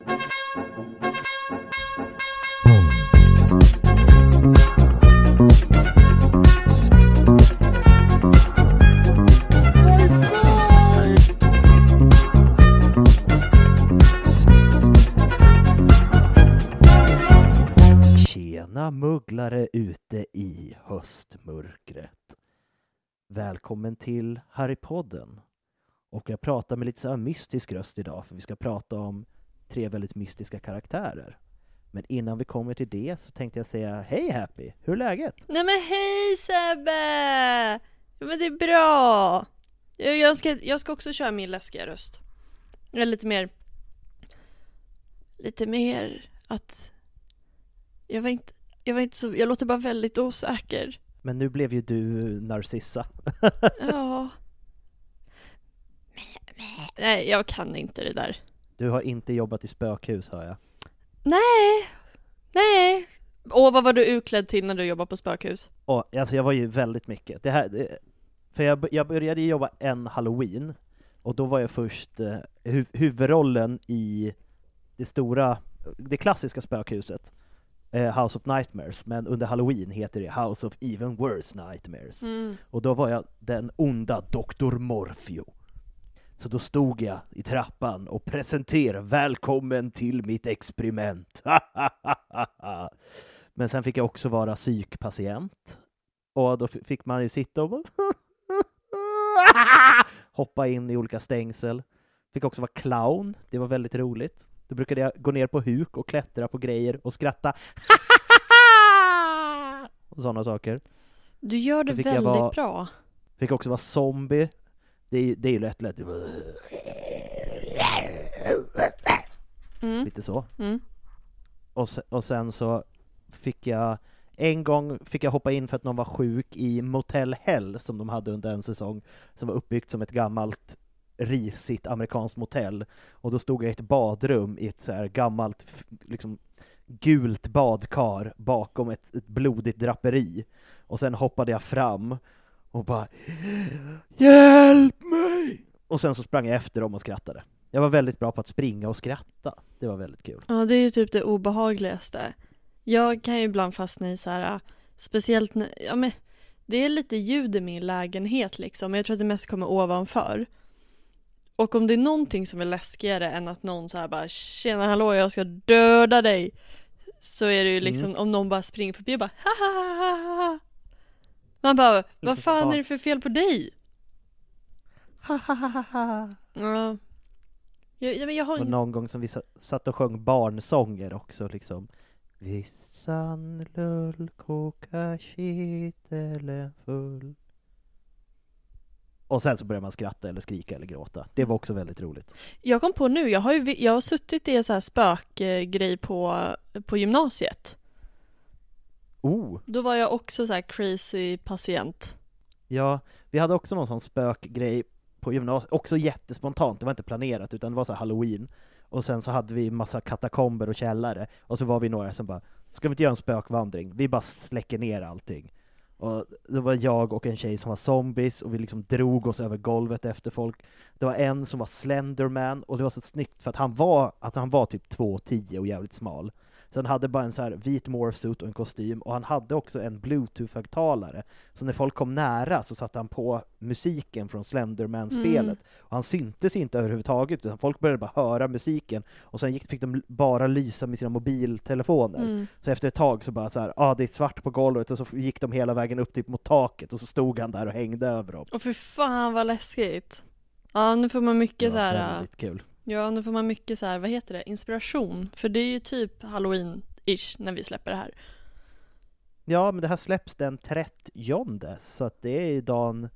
Tjena mugglare ute i höstmörkret. Välkommen till Harrypodden. Och jag pratar med lite så här mystisk röst idag för vi ska prata om tre väldigt mystiska karaktärer. Men innan vi kommer till det så tänkte jag säga hej Happy, hur är läget? Nej men hej Sebbe! Ja, men det är bra. Jag, ska, jag ska också köra min läskiga röst. Är lite mer... Lite mer att... Jag var inte, jag var inte så... Jag låter bara väldigt osäker. Men nu blev ju du Narcissa. Ja. Nej, jag kan inte det där. Du har inte jobbat i spökhus hör jag. Nej, nej. Åh, vad var du utklädd till när du jobbade på spökhus? Och, alltså jag var ju väldigt mycket. Det här, det, för jag, jag började jobba en halloween, och då var jag först eh, hu huvudrollen i det stora, det klassiska spökhuset, eh, House of Nightmares, men under halloween heter det House of Even Worse Nightmares. Mm. Och då var jag den onda Dr. Morfeo. Så då stod jag i trappan och presenterade ”Välkommen till mitt experiment”. Men sen fick jag också vara psykpatient. Och då fick man ju sitta och hoppa in i olika stängsel. Fick också vara clown, det var väldigt roligt. Då brukade jag gå ner på huk och klättra på grejer och skratta. och sådana saker. Du gör det väldigt vara- bra. Fick också vara zombie. Det är, det är ju lätt lätt. Mm. Lite så. Mm. Och, se, och sen så fick jag en gång fick jag hoppa in för att någon var sjuk i Motel Hell som de hade under en säsong som var uppbyggt som ett gammalt risigt amerikanskt motell och då stod jag i ett badrum i ett så här gammalt liksom gult badkar bakom ett, ett blodigt draperi och sen hoppade jag fram och bara Hjälp mig! Och sen så sprang jag efter dem och skrattade. Jag var väldigt bra på att springa och skratta. Det var väldigt kul. Ja, det är ju typ det obehagligaste. Jag kan ju ibland fastna i så här, äh, speciellt när, ja men det är lite ljud i min lägenhet liksom, men jag tror att det mest kommer ovanför. Och om det är någonting som är läskigare än att någon så här bara “Tjena hallå, jag ska döda dig” så är det ju liksom om någon bara springer förbi och bara “Hahaha”. Man bara “Vad fan är det för fel på dig?” Ja. Jag, ja, men jag har Och någon gång som vi sa- satt och sjöng barnsånger också liksom. Vissan lull koka kittelen full. Och sen så börjar man skratta eller skrika eller gråta. Det var också väldigt roligt. Jag kom på nu, jag har ju jag har suttit i en så här spökgrej på, på gymnasiet. Oh! Då var jag också så här crazy patient. Ja, vi hade också någon sån spökgrej på gymnasiet, också jättespontant, det var inte planerat utan det var så halloween. Och sen så hade vi massa katakomber och källare, och så var vi några som bara Ska vi inte göra en spökvandring? Vi bara släcker ner allting. Och det var jag och en tjej som var zombies och vi liksom drog oss över golvet efter folk. Det var en som var Slenderman och det var så snyggt för att han var, alltså han var typ 2,10 och jävligt smal. Så han hade bara en så här vit morphsuit och en kostym, och han hade också en bluetooth-högtalare. Så när folk kom nära så satte han på musiken från Slenderman-spelet. Mm. Och han syntes inte överhuvudtaget, utan folk började bara höra musiken, och sen gick, fick de bara lysa med sina mobiltelefoner. Mm. Så efter ett tag så bara så här, ah, det är svart på golvet, och så gick de hela vägen upp typ mot taket, och så stod han där och hängde över dem. Och för fan vad läskigt. Ja, nu får man mycket Det så här. väldigt kul. Ja, nu får man mycket så här, vad heter det, inspiration. För det är ju typ halloween-ish när vi släpper det här. Ja, men det här släpps den 30 så att det är dagen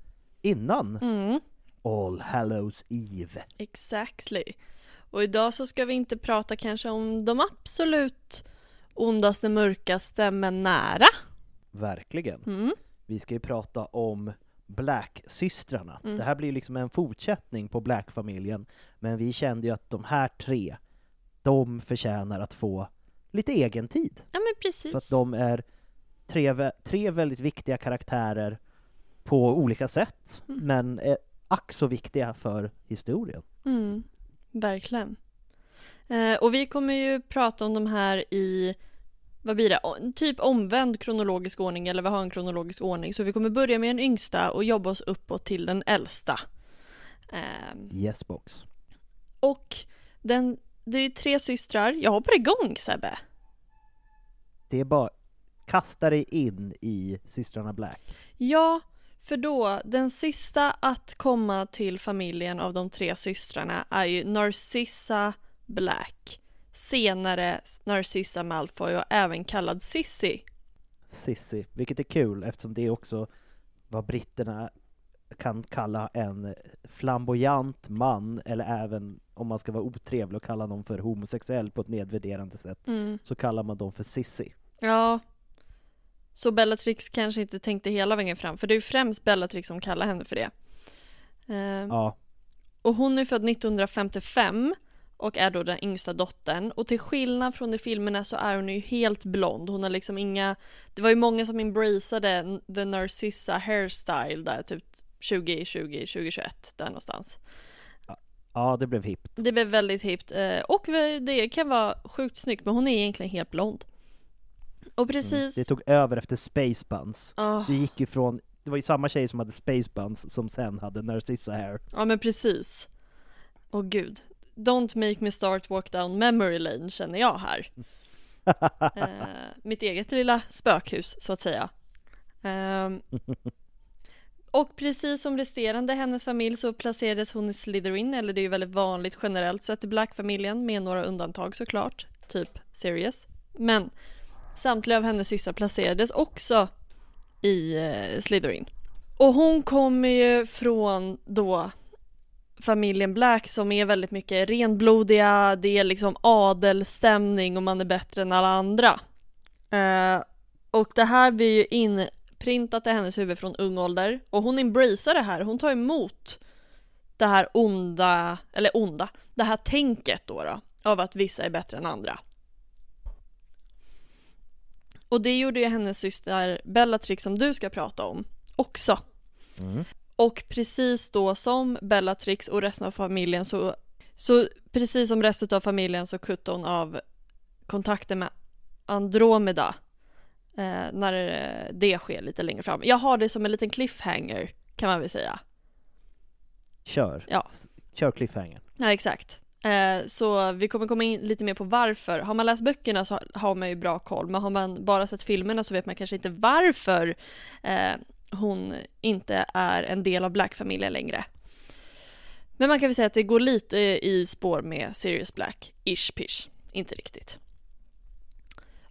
innan Mm, All Hallows Eve. exactly. Och idag så ska vi inte prata kanske om de absolut ondaste, mörkaste, men nära. Verkligen. Mm. Vi ska ju prata om Black-systrarna. Mm. Det här blir liksom en fortsättning på Black-familjen, men vi kände ju att de här tre, de förtjänar att få lite egen tid. Ja, men precis. För att de är tre, tre väldigt viktiga karaktärer på olika sätt, Mm. men är ack så viktiga för historien. Mm, verkligen. Eh, och vi kommer ju prata om de här i, vad blir det, typ omvänd kronologisk ordning eller vi har en kronologisk ordning. Så vi kommer börja med den yngsta och jobba oss uppåt till den äldsta. Ehm, Yes box. och den, det är ju tre systrar. Jag hoppar igång Sebbe. Det är bara kasta dig in i systrarna Black. Ja, för då, den sista att komma till familjen av de tre systrarna är ju Narcissa Black. Senare Narcissa Malfoy och även kallad Sissy. Sissy, vilket är kul eftersom det är också vad britterna kan kalla en flamboyant man, eller även om man ska vara otrevlig och kalla någon för homosexuell på ett nedvärderande sätt, Mm. så kallar man dem för Sissy. Ja. Så Bellatrix kanske inte tänkte hela vägen fram, för det är ju främst Bellatrix som kallar henne för det. Ehm, Ja, Och hon är född 1955 och är då den yngsta dottern. Och till skillnad från i filmerna så är hon ju helt blond. Hon har liksom inga... Det var ju många som embraceade the Narcissa hairstyle där typ 2020, 2021 där någonstans. ja det blev hippt. Det blev väldigt hippt eh, och det kan vara sjukt snyggt men hon är egentligen helt blond. Och Mm. precis... Det tog över efter Space Buns. Ah, Det gick ju från, det var ju samma tjej som hade Space Buns som sen hade Narcissa Hair. ja men precis. Åh gud. Don't make me start walk down memory lane känner jag här. eh, mitt eget lilla spökhus så att säga. Ehm, och precis som resterande hennes familj så placerades hon i Slytherin, eller det är ju väldigt vanligt generellt sett i Black-familjen med några undantag såklart, typ Sirius. Men samtliga av hennes systrar placerades också i eh, Slytherin. Och hon kommer ju från då familjen Black som är väldigt mycket renblodiga, det är liksom adelstämning och man är bättre än alla andra. Eh, och det här blir ju inprintat i hennes huvud från ung ålder och hon embracear det här, hon tar emot det här onda, eller onda, det här tänket då, då av att vissa är bättre än andra. Och det gjorde ju hennes syster Bellatrix som du ska prata om också. Mm. Och precis då som Bellatrix och resten av familjen så, så precis som resten av familjen så kuttade hon av kontakten med Andromeda eh, när eh, det sker lite längre fram. Jag har det som en liten cliffhanger kan man väl säga. Kör. Ja. Kör cliffhanger. Ja, exakt. Eh, så vi kommer komma in lite mer på varför. Har man läst böckerna så har man ju bra koll, men har man bara sett filmerna så vet man kanske inte varför eh, hon inte är en del av Black-familjen längre. Men man kan väl säga att det går lite i spår med Sirius Black, ish pish. Inte riktigt.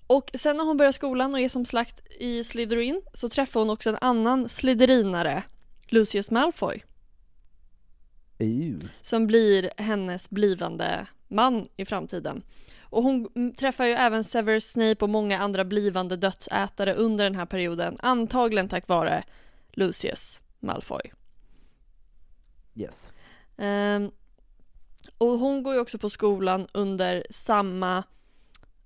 Och sen när hon börjar skolan och är som slakt i Slytherin så träffar hon också en annan Slytherinare, Lucius Malfoy Uh. som blir hennes blivande man i framtiden. Och hon träffar ju även Severus Snape och många andra blivande dödsätare under den här perioden, antagligen tack vare Lucius Malfoy. Yes. Ehm, och hon går ju också på skolan under samma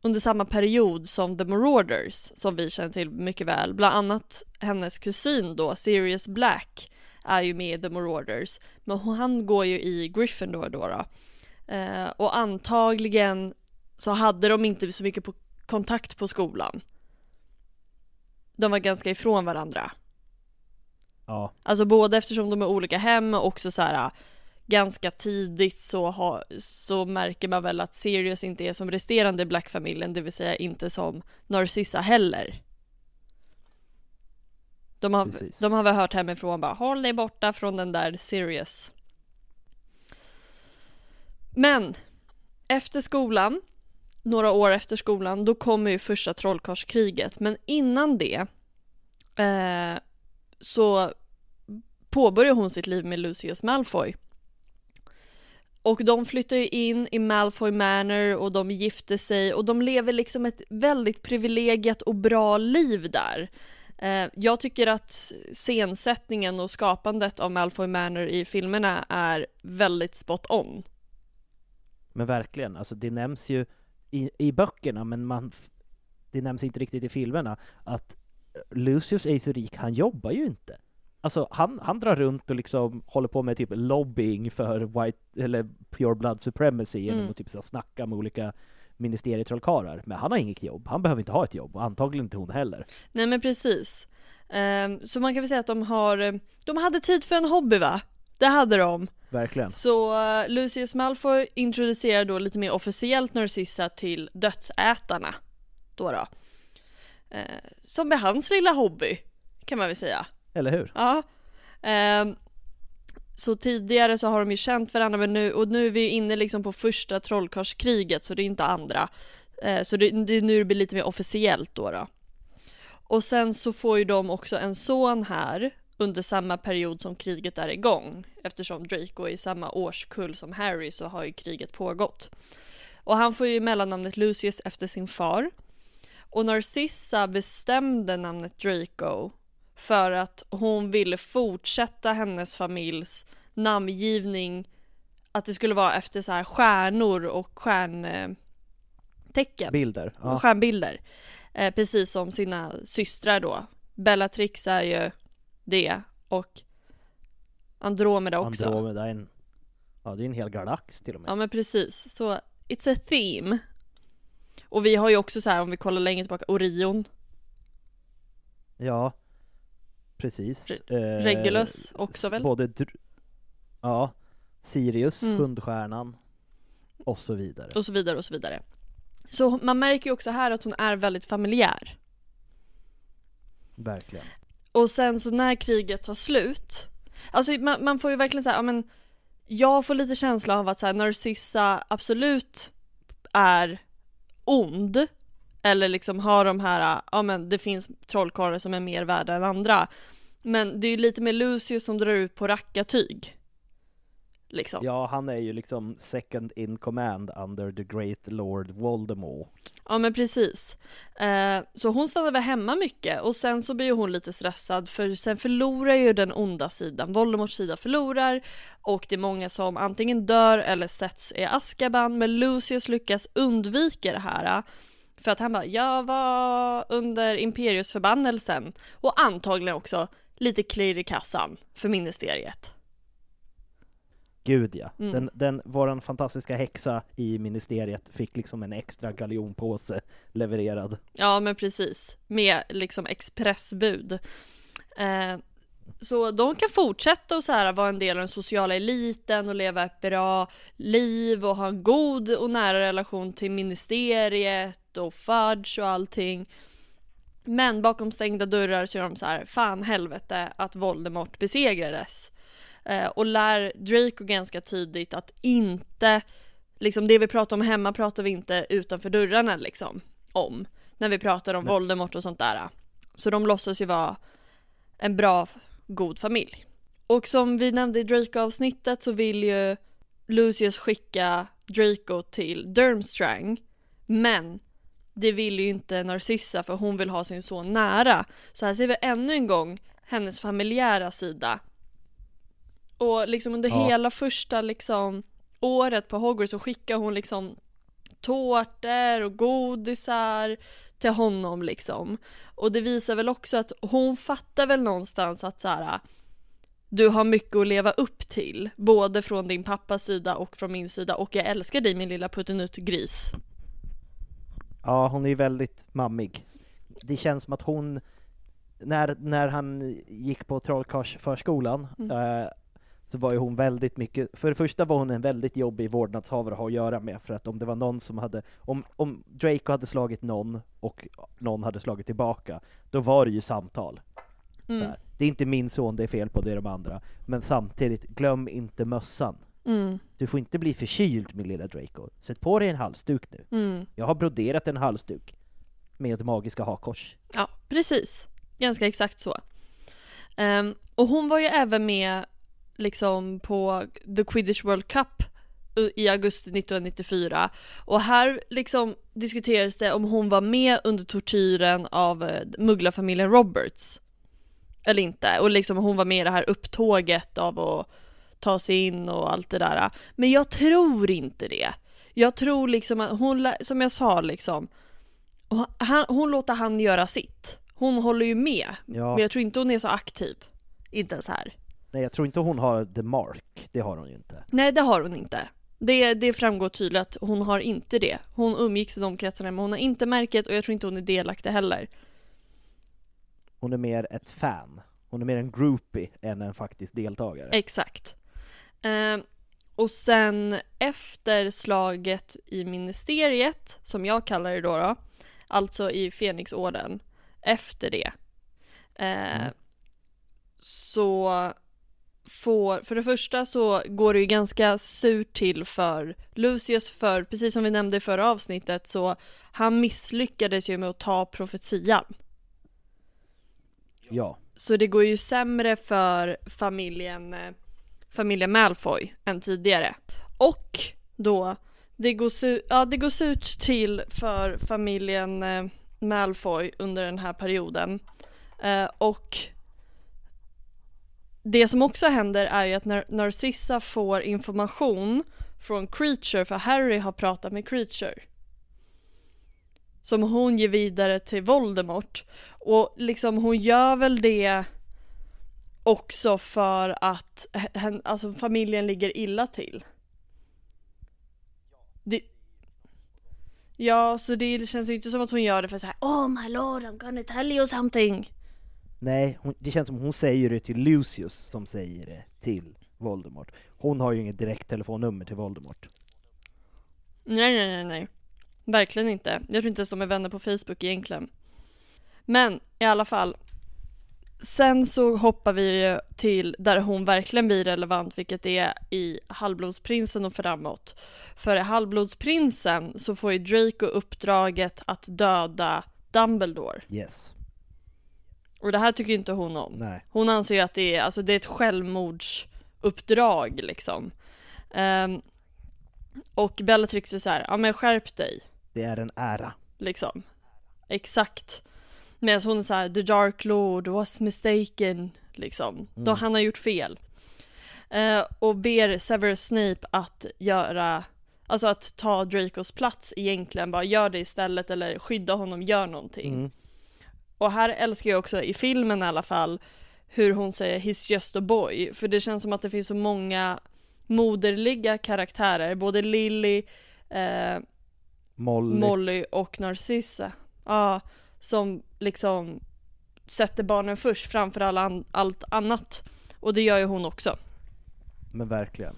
under samma period som The Marauders som vi känner till mycket väl. Bland annat hennes kusin då, Sirius Black, är ju med i The Marauders. Men han går ju i Gryffindor då. då. Eh, och antagligen så hade de inte så mycket på kontakt på skolan. De var ganska ifrån varandra. Ja, Alltså både eftersom de är olika hem och också så här ganska tidigt så, ha, så märker man väl att Sirius inte är som resterande Black-familjen, det vill säga inte som Narcissa heller. De har, Precis. de har väl hört hemifrån bara håll dig borta från den där Sirius. Men efter skolan, några år efter skolan, då kommer ju första trollkarlskriget. Men innan det eh, så påbörjar hon sitt liv med Lucius Malfoy. Och de flyttar ju in i Malfoy Manor och de gifter sig och de lever liksom ett väldigt privilegiat och bra liv där. Eh, jag tycker att scensättningen och skapandet av Malfoy Manor i filmerna är väldigt spot on. men verkligen. Alltså det nämns ju i, i böckerna, men man, det nämns inte riktigt i filmerna, att Lucius är så rik, han jobbar ju inte. Alltså han, han drar runt och liksom håller på med typ lobbying för white, eller pure blood supremacy genom Mm. att typ så snacka med olika ministerietrollkarlar. Men han har inget jobb, han behöver inte ha ett jobb och antagligen inte hon heller. Nej men precis. Ehm, så man kan väl säga att de har, de hade tid för en hobby va? Det hade de. Verkligen. Så uh, Lucius Malfoy introducerar då lite mer officiellt Narcissa till dödsätarna. Då då. Eh, som är hans lilla hobby, kan man väl säga. Eller hur? Ja. Ehm, så tidigare så har de ju känt varandra men nu, och nu är vi inne liksom på första trollkarlskriget så det är inte andra. Eh, så det, det är nu det blir lite mer officiellt då, då. Och sen så får ju de också en son här under samma period som kriget är igång. Eftersom Draco är i samma årskull som Harry så har ju kriget pågått. Och han får ju mellannamnet Lucius efter sin far. Och Narcissa bestämde namnet Draco för att hon ville fortsätta hennes familjs namngivning att det skulle vara efter så här stjärnor och stjärntecken Bilder. och Ja. stjärnbilder. Eh, precis som sina systrar då. Bellatrix är ju det och Andromeda också. Andromeda är en, ja det är en hel galax till och med. Ja men precis, så it's a theme. Och vi har ju också så här om vi kollar längre tillbaka, Orion, Ja, precis. Re- Eh, Regulus också s- väl? Både, ja, Sirius, Mm. Hundstjärnan och så vidare. och så vidare och så vidare. Så man märker ju också här att hon är väldigt familjär. Verkligen. Och sen så när kriget tar slut, alltså man, man får ju verkligen säga, ja men jag får lite känsla av att så här, Narcissa absolut är ond, eller liksom har de här, ja men det finns trollkarlar som är mer värda än andra. Men det är ju lite mer Lucius som drar ut på rackartyg. Liksom. Ja, han är ju liksom second in command under the great lord Voldemort. Ja men precis. Eh, så hon stannar väl hemma mycket och sen så blir hon lite stressad för sen förlorar ju den onda sidan, Voldemorts sida förlorar och det är många som antingen dör eller sätts i Azkaban men Lucius lyckas undvika det här. För att han bara, jag var under Imperius förbannelsen och antagligen också lite klirr i kassan för ministeriet. Gud ja. Mm. Den, den, våran fantastiska häxa i ministeriet fick liksom en extra galjonpåse levererad. Ja men precis, med liksom expressbud. Eh, så de kan fortsätta och så här vara en del av den sociala eliten och leva ett bra liv och ha en god och nära relation till ministeriet och Fudge och allting. Men bakom stängda dörrar så är de så här, fan helvete att Voldemort besegrades. Eh, och lär Draco ganska tidigt att inte, liksom det vi pratar om hemma pratar vi inte utanför dörrarna liksom om. När vi pratar om Nej. Voldemort och sånt där. Så de låtsas ju vara en bra, god familj. Och som vi nämnde i Draco-avsnittet så vill ju Lucius skicka Draco till Durmstrang. Men det vill ju inte Narcissa för hon vill ha sin son nära. Så här ser vi ännu en gång hennes familjära sida. Och liksom under Ja. hela första liksom året på Hogwarts så skickar hon liksom tårtor och godisar till honom liksom. Och det visar väl också att hon fattar väl någonstans att så här. Du har mycket att leva upp till, både från din pappas sida och från min sida och jag älskar dig min lilla puttenuttgris. Ja, hon är ju väldigt mammig. Det känns som att hon, när, när han gick på Trollkarlsförskolan, Mm. eh, så var ju hon väldigt mycket, för det första var hon en väldigt jobbig vårdnadshavare att ha att göra med, för att om det var någon som hade, om, om Draco hade slagit någon och någon hade slagit tillbaka, då var det ju samtal. Mm. Det är inte min son det är fel på, det är de andra. Men samtidigt, glöm inte mössan. Mm, Du får inte bli förkyld min lilla Draco. Sätt på dig en halsduk nu. mm. Jag har broderat en halsduk med magiska hakkors. Ja, precis. Ganska exakt så. Ehm, och hon var ju även med liksom på The Quidditch World Cup i augusti 1994 och här liksom diskuterades det om hon var med under tortyren av eh, mugglarfamiljen Roberts eller inte och liksom hon var med i det här upptåget av att ta sig in och allt det där. Men jag tror inte det. Jag tror liksom att hon, som jag sa liksom, han, hon låter han göra sitt. Hon håller ju med, Ja. men jag tror inte hon är så aktiv. Inte ens här. Nej, jag tror inte hon har the mark. Det har hon ju inte. Nej, det har hon inte. Det, det framgår tydligt att hon har inte det. Hon umgicks i de kretsarna, men hon har inte märket och jag tror inte hon är delaktig heller. Hon är mer ett fan. Hon är mer en groupie än en faktisk deltagare. Exakt. Ehm, och sen efter slaget i ministeriet, som jag kallar det då, då alltså i Fenixorden, efter det, eh, så får, för det första så går det ju ganska surt till för Lucius, för precis som vi nämnde i förra avsnittet så han misslyckades ju med att ta profetian. Ja. Så det går ju sämre för familjen, eh, familjen Malfoy än tidigare. Och då, det går, su- ja, det går surt till för familjen eh, Malfoy under den här perioden. Eh, och det som också händer är ju att när Narcissa får information från Creature, för Harry har pratat med Creature. Som hon ger vidare till Voldemort. Och liksom hon gör väl det också för att alltså familjen ligger illa till. Det, ja, så det känns ju inte som att hon gör det för att här Oh my lord, I'm gonna tell you something. Nej, hon, det känns som hon säger det till Lucius som säger det till Voldemort. Hon har ju inget direkt telefonnummer till Voldemort. Nej, nej, nej, nej. Verkligen inte. Jag tror inte ens de är vänner på Facebook egentligen. Men i alla fall. Sen så hoppar vi ju till där hon verkligen blir relevant, vilket är i Halvblodsprinsen och framåt. För i Halvblodsprinsen så får ju Draco uppdraget att döda Dumbledore. Yes. Och det här tycker inte hon om. Nej. Hon anser ju att det är, alltså det är ett självmordsuppdrag liksom. Ehm, och Bellatrix är så här, ja men skärp dig. Det är en ära. Liksom. Exakt. Medan hon är så här, the dark lord was mistaken. Liksom. Då han har gjort fel. Eh, och ber Severus Snape att göra, alltså att ta Dracos plats egentligen. Bara gör det istället eller skydda honom, gör någonting. Mm. Och här älskar jag också, i filmen i alla fall, hur hon säger 'He's just a boy' För det känns som att det finns så många moderliga karaktärer, både Lily, eh, Molly. Molly och Narcissa. Ja, som liksom sätter barnen först framför alla an- allt annat. Och det gör ju hon också. Men verkligen.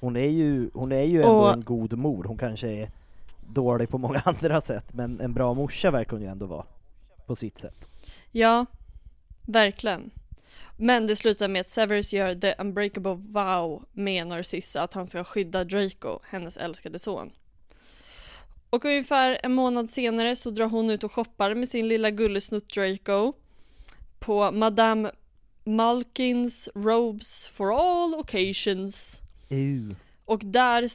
Hon är ju, hon är ju ändå Och- en god mor. Hon kanske är dålig på många andra sätt, men en bra morsa verkar hon ju ändå vara. På sitt sätt. Ja, verkligen. Men det slutar med att Severus gör the unbreakable vow med Narcissa att han ska skydda Draco, hennes älskade son. Och ungefär en månad senare så drar hon ut och shoppar med sin lilla gullesnutt Draco på Madame Malkins Robes for all occasions. Uh. Och där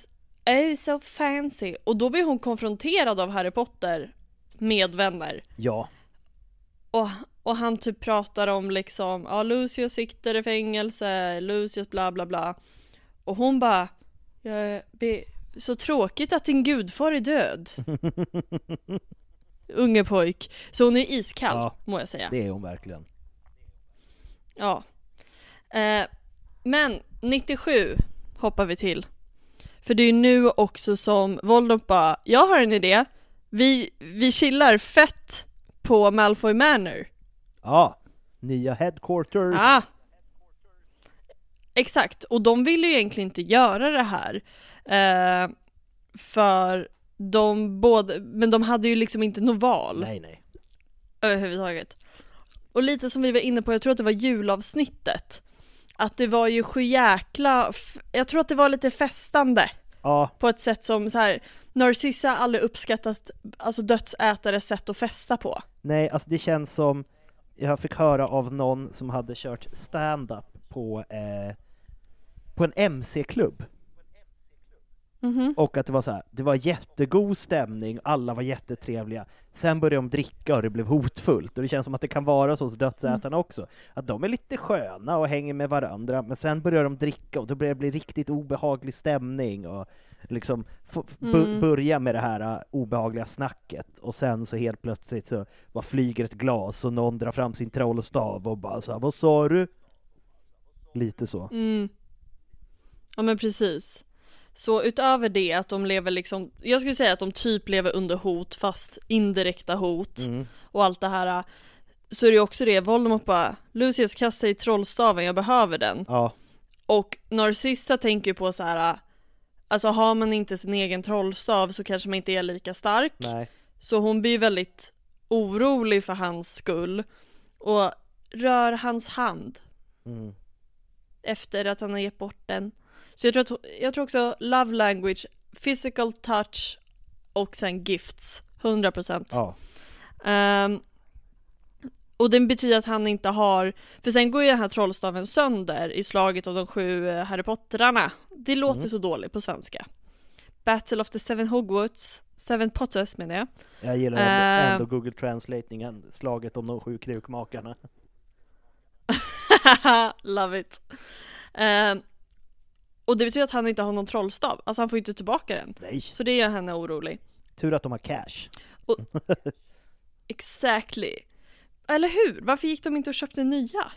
är so fancy. Och då blir hon konfronterad av Harry Potter med vänner. Ja, Och, Och han typ pratar om liksom, ja Lucius sitter i fängelse, Lucius bla bla bla. Och hon bara, jag be, så tråkigt att din gudfar är död. Unge pojk. Så hon är iskall, Ja, må jag säga. Det är hon verkligen. Ja. Eh, men 97 hoppar vi till. För det är nu också som Voldemort bara, jag har en idé. Vi, vi chillar fett på Malfoy Manor. Ja, nya headquarters. Ah. Exakt, och de ville ju egentligen inte göra det här. Eh, för de både, men de hade ju liksom inte något val Nej, nej. överhuvudtaget. Och lite som vi var inne på, jag tror att det var julavsnittet. Att det var ju sjujäkla, jag tror att det var lite festande Ja, på ett sätt som så här. Narcissa har aldrig uppskattat alltså dödsätares sätt att festa på. nej, alltså det känns som jag fick höra av någon som hade kört stand-up på, eh, på en MC-klubb. Mhm. Och att det var så här, det var jättegod stämning, alla var jättetrevliga. Sen började de dricka och det blev hotfullt. Och det känns som att det kan vara så hos dödsätarna också. Att de är lite sköna och hänger med varandra, men sen börjar de dricka och då börjar det bli riktigt obehaglig stämning och liksom Mm. börja med det här uh, obehagliga snacket. Och sen så helt plötsligt så bara flyger ett glas och någon drar fram sin trollstav och bara så här, vad sa du? Lite så. Mm. Ja men precis. Så utöver det att de lever liksom, jag skulle säga att de typ lever under hot fast indirekta hot Mm. och allt det här. Så är det ju också det, Voldemort bara, Lucius kasta i trollstaven, jag behöver den. Ja, Och Narcissa tänker på så här. Alltså har man inte sin egen trollstav så kanske man inte är lika stark. nej. Så hon blir väldigt orolig för hans skull. Och rör hans hand Mm. efter att han har gett bort den. Så jag tror, att, jag tror också love language, physical touch och sen gifts. 100%. Ja. Ehm, och det betyder att han inte har, för sen går ju den här trollstaven sönder i slaget av de sju eh, Harry Potterarna. Det låter Mm. så dåligt på svenska. Battle of the Seven Hogwarts, Seven Potters menar jag. Jag gillar ändå, ändå Google Translating, slaget om de sju krukmakarna. Love it. Ehm, och det betyder att han inte har någon trollstav, alltså han får inte tillbaka den. Nej, Så det gör henne orolig. tur att de har cash. Exactly. Eller hur? Varför gick de inte och köpte nya?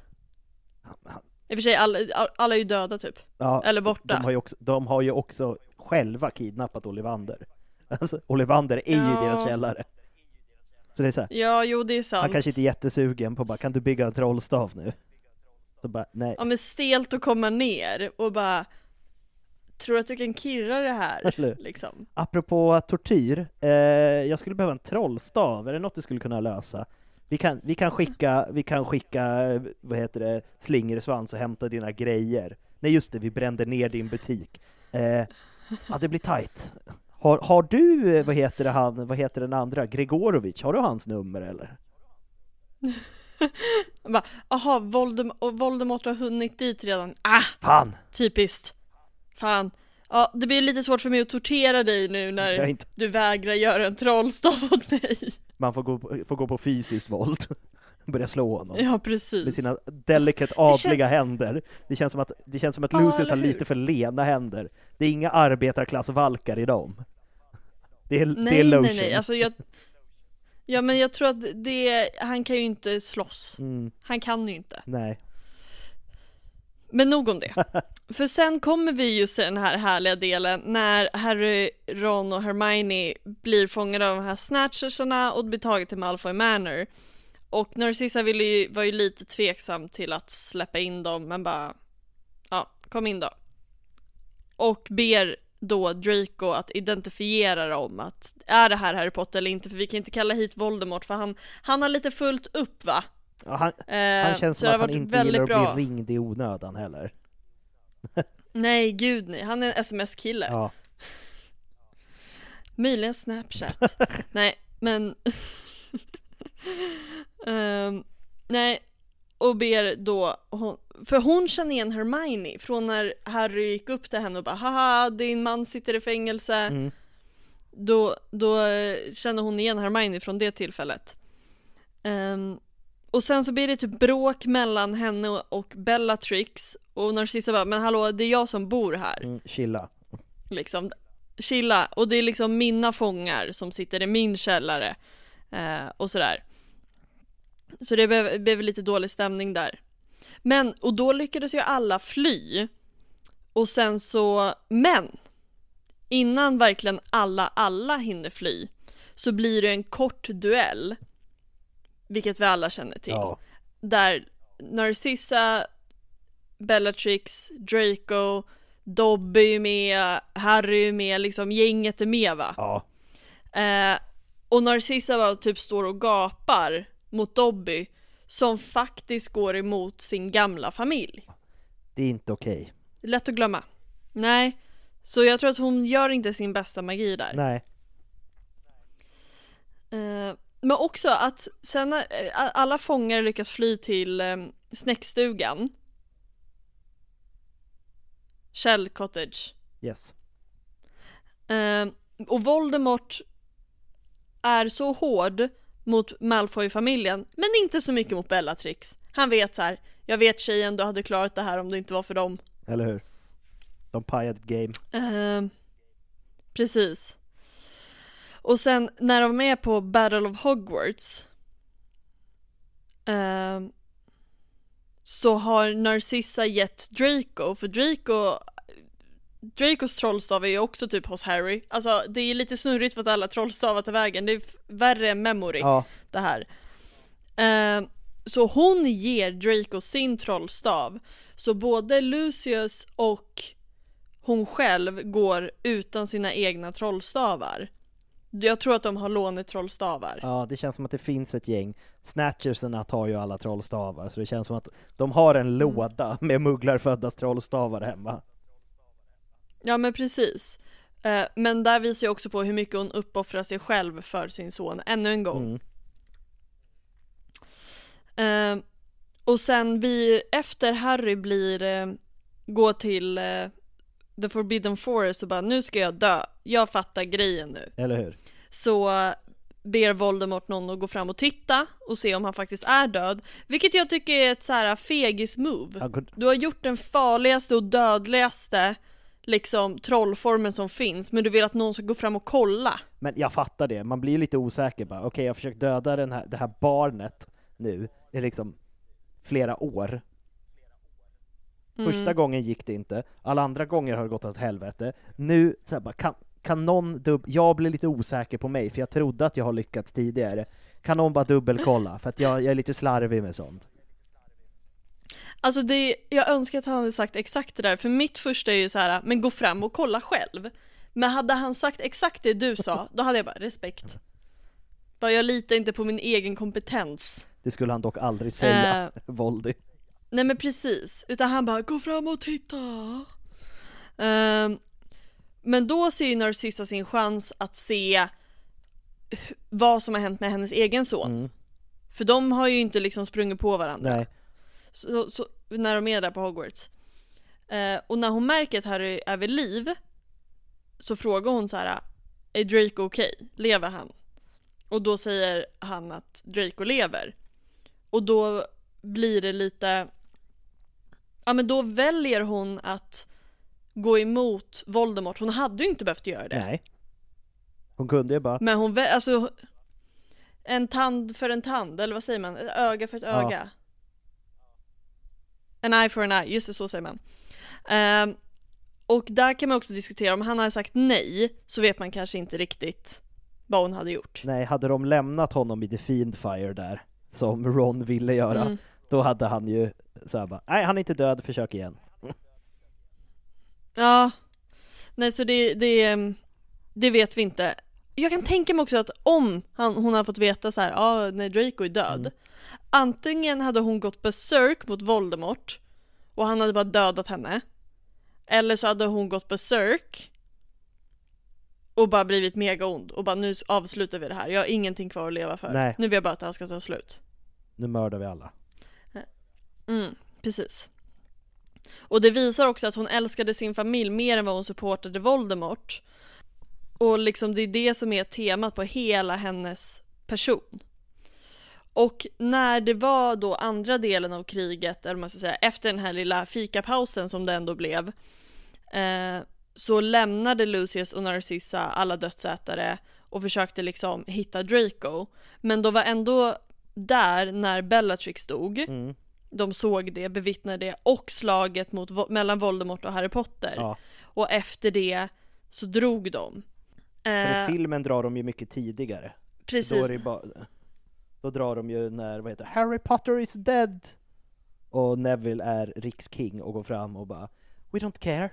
I och för sig, alla, alla är ju döda typ. Ja, Eller borta. De har, ju också, de har ju också själva kidnappat Ollivander. Alltså, Ollivander är ju Ja. deras källare. Så det är så här, Ja, jo det är sant. han kanske inte är jättesugen på bara, kan du bygga en trollstav nu? Så bara, nej. Ja men stelt att komma ner och bara Tror att du kan kirra det här? Liksom. Apropå tortyr, eh, jag skulle behöva en trollstav, är det något du skulle kunna lösa? Vi kan, vi kan skicka, vi kan skicka, vad heter det, slingersvans och hämta dina grejer. Nej just det, vi brände ner din butik. Eh, ja, det blir tight. Har, har du, vad heter det han, vad heter den andra, Gregorovic, har du hans nummer eller? Jag bara, aha, Voldem Voldemort har hunnit dit redan. Ah, Fan! typiskt. Fan. Ja, det blir lite svårt för mig att tortera dig nu när är inte, du vägrar göra en trollstav åt mig. Man får gå, får gå på fysiskt våld. Börja slå honom. Ja, Med precis. sina delicate adliga känns- händer. Det känns som att, det känns som att Ja, Lucius har lite för lena händer. Det är inga arbetarklassvalkar i dem. Det är, det är Nej, lotion. nej, nej. Alltså jag... Ja, men jag tror att det, han kan ju inte slåss. Mm, Han kan ju inte. nej. Men nog om det. För sen kommer vi ju se den här härliga delen när Harry, Ron och Hermione blir fångade av de här snatchersarna och blir taget till Malfoy Manor. Och Narcissa ville ju, var ju lite tveksam till att släppa in dem men bara Ja, kom in då. Och ber då Draco att identifiera dem att är det här Harry Potter eller inte för vi kan inte kalla hit Voldemort för han, han har lite fullt upp va? Ja, han, Eh, han känns som att han inte gillar att bra. bli ringd i onödan heller. Nej gud nej, han är en sms-kille. Ja. Möjligen Snapchat. nej, men... Ehm, nej, och ber då, hon, för hon känner igen Hermione från när Harry gick upp till henne och bara haha din man sitter i fängelse. Mm. Då, då eh, känner hon igen Hermione från det tillfället. Ehm, och sen så blir det typ bråk mellan henne och Bellatrix och Narcissa bara, men hallå det är jag som bor här. Mm, chilla. Liksom, chilla. Och det är liksom mina fångar som sitter i min källare. Eh, och sådär. Så det blev, blev lite dålig stämning där. Men, och då lyckades ju alla fly. Och sen så, men! Innan verkligen alla, alla hinner fly så blir det en kort duell. Vilket vi alla känner till. Ja. Där Narcissa, Bellatrix, Draco, Dobby är med, Harry är med, liksom gänget är med va? Ja. Eh, och Narcissa bara typ står och gapar mot Dobby som faktiskt går emot sin gamla familj. Det är inte okej. Lätt att glömma. Nej, så jag tror att hon gör inte sin bästa magi där. Nej. Eh, men också att sen när eh, alla fångar lyckas fly till eh, snäckstugan. Shell Cottage. Yes. Eh, och Voldemort är så hård mot Malfoy-familjen, men inte så mycket mot Bellatrix. Han vet så här. jag vet tjejen, du hade klarat det här om det inte var för dem. Eller hur? De pajade ett game. Eh, precis. Och sen när de är på Battle of Hogwarts eh, så har Narcissa gett Draco, för Draco Dracos trollstav är ju också typ hos Harry. Alltså det är lite snurrigt för att alla trollstavar tar vägen. Det är värre än memory Ja. det här. Eh, så hon ger Draco sin trollstav. Så både Lucius och hon själv går utan sina egna trollstavar. Jag tror att de har lånetrollstavar. Ja, det känns som att det finns ett gäng. Snatchersarna tar ju alla trollstavar, så det känns som att de har en låda med mugglarföddas trollstavar hemma. Ja men precis. Eh, men där visar ju också på hur mycket hon uppoffrar sig själv för sin son ännu en gång. Mm. Eh, och sen vi, efter Harry blir, eh, går till The Forbidden Forest och bara nu ska jag dö, jag fattar grejen nu. Eller hur? Så ber Voldemort någon att gå fram och titta och se om han faktiskt är död. Vilket jag tycker är ett så här fegis move. Ja, god- Du har gjort den farligaste och dödligaste liksom trollformen som finns men du vill att någon ska gå fram och kolla. Men jag fattar det, man blir ju lite osäker bara. Okej, jag har försökt döda den här, det här barnet nu i liksom flera år. Mm. Första gången gick det inte, alla andra gånger har det gått åt helvete. Nu, så här bara, kan, kan någon dubb... Jag blir lite osäker på mig, för jag trodde att jag har lyckats tidigare. Kan någon bara dubbelkolla? För att jag, jag är lite slarvig med sånt. Alltså det, jag önskar att han hade sagt exakt det där, för mitt första är ju så här, men gå fram och kolla själv. Men hade han sagt exakt det du sa, då hade jag bara respekt. Bara jag litar inte på min egen kompetens. Det skulle han dock aldrig säga, Eh. Voldy. Nej men precis, utan han bara gå fram och titta. Ehm, men då ser ju Narcissa sin chans att se vad som har hänt med hennes egen son. Mm. För de har ju inte liksom sprungit på varandra. Nej. Så, så, när de är där på Hogwarts. Eh, och när hon märker att Harry är vid liv så frågar hon så här: Är Draco okej? Lever han? Och då säger han att Draco lever. Och då blir det lite Ja men då väljer hon att gå emot Voldemort. Hon hade ju inte behövt göra det. Nej. Hon kunde ju bara, Men hon, vä- alltså En tand för en tand, eller vad säger man? Ett öga för ett Ja. öga En eye for an eye, just det, så säger man Ehm, Och där kan man också diskutera, om han hade sagt nej Så vet man kanske inte riktigt Vad hon hade gjort nej, hade de lämnat honom i The Fiend Fire där, som Ron ville göra, Mm. då hade han ju såhär bara, nej han är inte död, försök igen. Ja Nej så det, det, det vet vi inte Jag kan tänka mig också att om han, hon hade fått veta så här, ja ah, nej Draco är död Mm. Antingen hade hon gått berserk mot Voldemort Och han hade bara dödat henne Eller så hade hon gått berserk Och bara blivit mega ond och bara nu avslutar vi det här Jag har ingenting kvar att leva för Nej. Nu vill jag bara att det här ska ta slut Nu mördar vi alla. Mm, precis. Och det visar också att hon älskade sin familj mer än vad hon supportade Voldemort. Och liksom det är det som är temat på hela hennes person. Och när det var då andra delen av kriget, eller vad man ska säga, efter den här lilla fikapausen som det ändå blev, eh, så lämnade Lucius och Narcissa alla dödsätare och försökte liksom hitta Draco. Men de var ändå där när Bellatrix dog. Mm. De såg det, bevittnade det och slaget mot, mellan Voldemort och Harry Potter. Ja. Och efter det så drog de. För i Eh, filmen drar de ju mycket tidigare. Då, precis. det bara, då drar de ju när, vad heter Harry Potter is dead! Och Neville är riksking och går fram och bara We don't care,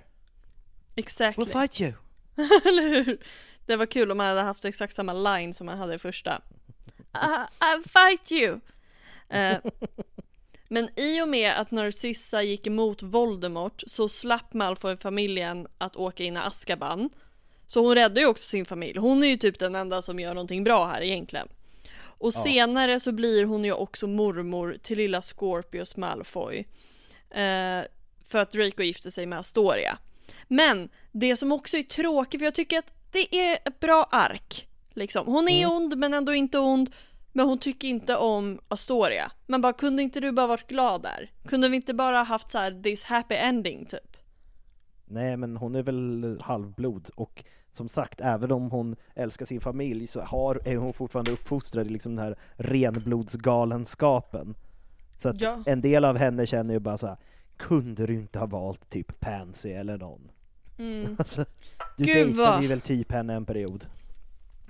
Exactly. we'll fight you! Eller hur? Det var kul om man hade haft exakt samma line som man hade i första. I, I fight you! Eh, men i och med att Narcissa gick emot Voldemort så slapp Malfoy-familjen att åka in i Azkaban. Så hon räddade ju också sin familj. Hon är ju typ den enda som gör någonting bra här egentligen. Och senare så blir hon ju också mormor till lilla Scorpius Malfoy. Eh, för att Draco gifte sig med Astoria. Men det som också är tråkigt, för jag tycker att det är ett bra ark. Liksom. Hon är ond men ändå inte ond. Men hon tycker inte om Astoria. Men bara, kunde inte du bara varit glad där? Kunde vi inte bara haft så här this happy ending typ? Nej men hon är väl halvblod och som sagt, även om hon älskar sin familj så har, är hon fortfarande uppfostrad i liksom den här renblodsgalenskapen. Så att Ja. en del av henne känner ju bara så här, kunde du inte ha valt typ Pansy eller någon? Mm. Alltså, du Gud, dejtade vad- ju väl typ henne en period?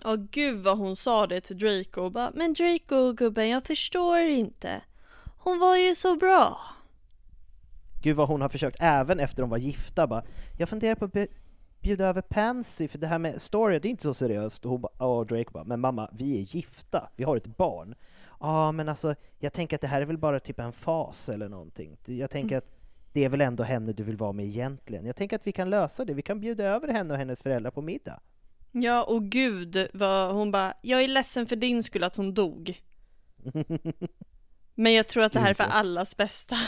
Ja gud vad hon sa det till Draco och bara Men Draco gubben jag förstår inte. Hon var ju så bra. Gud vad hon har försökt, även efter de var gifta bara, jag funderar på att bjuda över Pansy för det här med story, det är inte så seriöst. Och hon bara, och Drake bara, men mamma, vi är gifta, vi har ett barn. Ja, men alltså, jag tänker att det här är väl bara typ en fas eller någonting. Jag tänker att det är väl ändå henne du vill vara med egentligen. Jag tänker att vi kan lösa det, vi kan bjuda över henne och hennes föräldrar på middag. Ja och gud vad hon bara Jag är ledsen för din skull att hon dog. Men jag tror att det här är för allas bästa.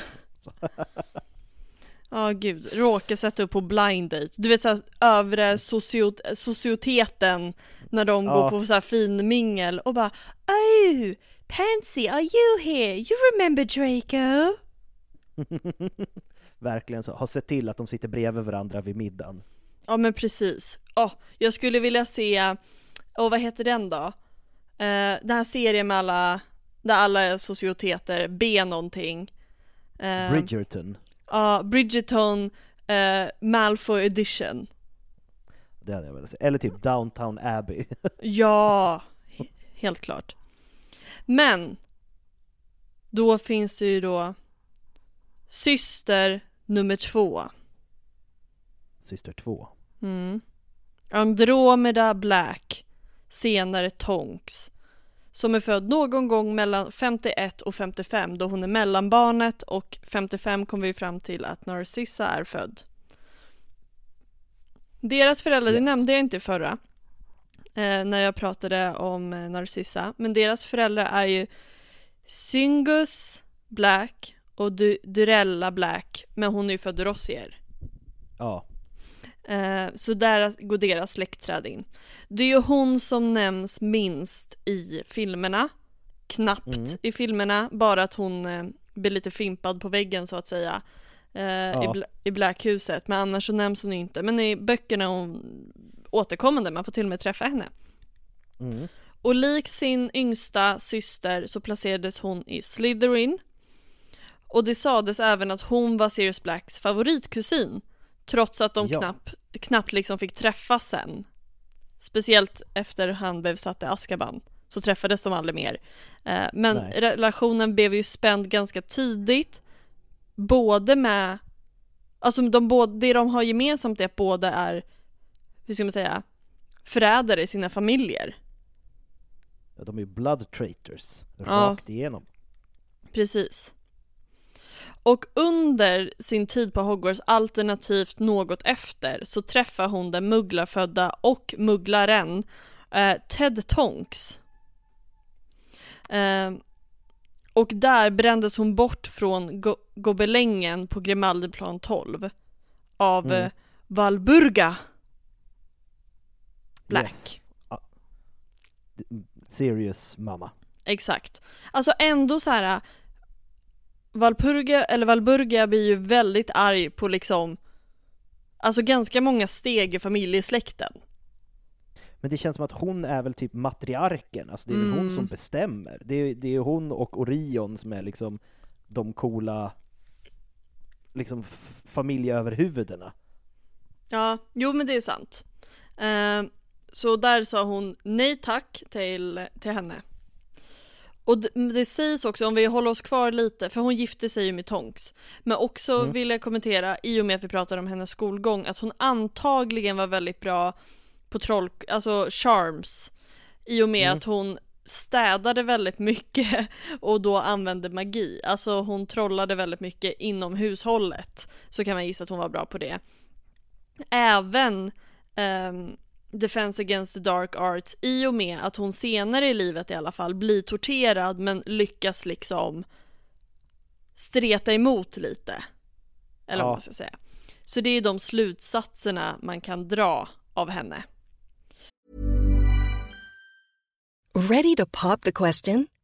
Ja gud, råkar sätta upp på blind date. Du vet såhär övre sociot societeten när de Ja. går på så här fin mingel och bara Oh, Pansy, are you here? You remember Draco? Verkligen så, har sett till att de sitter bredvid varandra vid middagen. Ja men precis. Åh, jag skulle vilja se, och vad heter den då? Eh, den här serien med alla, där alla är socioteter, B någonting. Eh, Bridgerton, Ja, Bridgerton, eh, Malfoy edition. det hade jag velat säga. Eller typ Downtown Abbey. Ja, he- helt klart. Men, då finns det ju då syster nummer två. Syster 2. Mm. Andromeda Black, senare Tonks, som är född någon gång mellan 51 och 55 då hon är mellanbarnet och 55 kom vi fram till att Narcissa är född. Deras föräldrar, det Yes. nämnde jag inte förra eh, när jag pratade om eh, Narcissa, men deras föräldrar är ju Syngus Black och du- Durella Black, men hon är ju född Rossier. Ja, Eh, så där går deras släktträd in. Det är ju hon som nämns minst i filmerna. Knappt Mm. i filmerna, bara att hon eh, blir lite fimpad på väggen så att säga. Eh, i, Bla- I Blackhuset, men annars så nämns hon ju inte. Men i böckerna är hon återkommande, man får till och med träffa henne. mm. Och lik sin yngsta syster så placerades hon i Slytherin. Och det sades även att hon var Sirius Blacks favoritkusin. Trots att de Ja. knappt, knappt liksom fick träffas sen. Speciellt efter han blev satt i Azkaban. Så träffades de aldrig mer. Eh, men Nej. relationen blev ju spänd ganska tidigt. Både med... Alltså de, både, det de har gemensamt är att båda är, hur ska man säga, förrädare i sina familjer. Ja, de är ju blood traitors, Ja. rakt igenom. Precis. Och under sin tid på Hogwarts, alternativt något efter, så träffar hon den mugglarfödda och mugglaren eh, Ted Tonks. Eh, och där brändes hon bort från go- gobelängen på Grimaldiplan 12 av Mm. eh, Valburga Black. Yes. D- Serious mamma. Exakt. Alltså ändå så här. Valpurga, eller Valburga blir ju väldigt arg på liksom Alltså ganska många steg i familjesläkten. Men det känns som att hon är väl typ matriarken, alltså det är väl hon Mm. som bestämmer. Det är, det är hon och Orion som är liksom de coola liksom familjeöverhuvudena. Ja, jo men det är sant. Eh, så där sa hon nej tack till, till henne. Och det, sägs också, om vi håller oss kvar lite, för hon gifte sig ju med Tonks. Men också Mm. vill jag kommentera, i och med att vi pratar om hennes skolgång, att hon antagligen var väldigt bra på troll, alltså charms. I och med Mm. att hon städade väldigt mycket och då använde magi. Alltså hon trollade väldigt mycket inom hushållet. Så kan man gissa att hon var bra på det. Även ehm, Defense Against the Dark Arts i och med att hon senare i livet i alla fall blir torterad men lyckas liksom streta emot lite. Eller Ja. vad man ska säga. Så det är de slutsatserna man kan dra av henne. Ready to pop the question?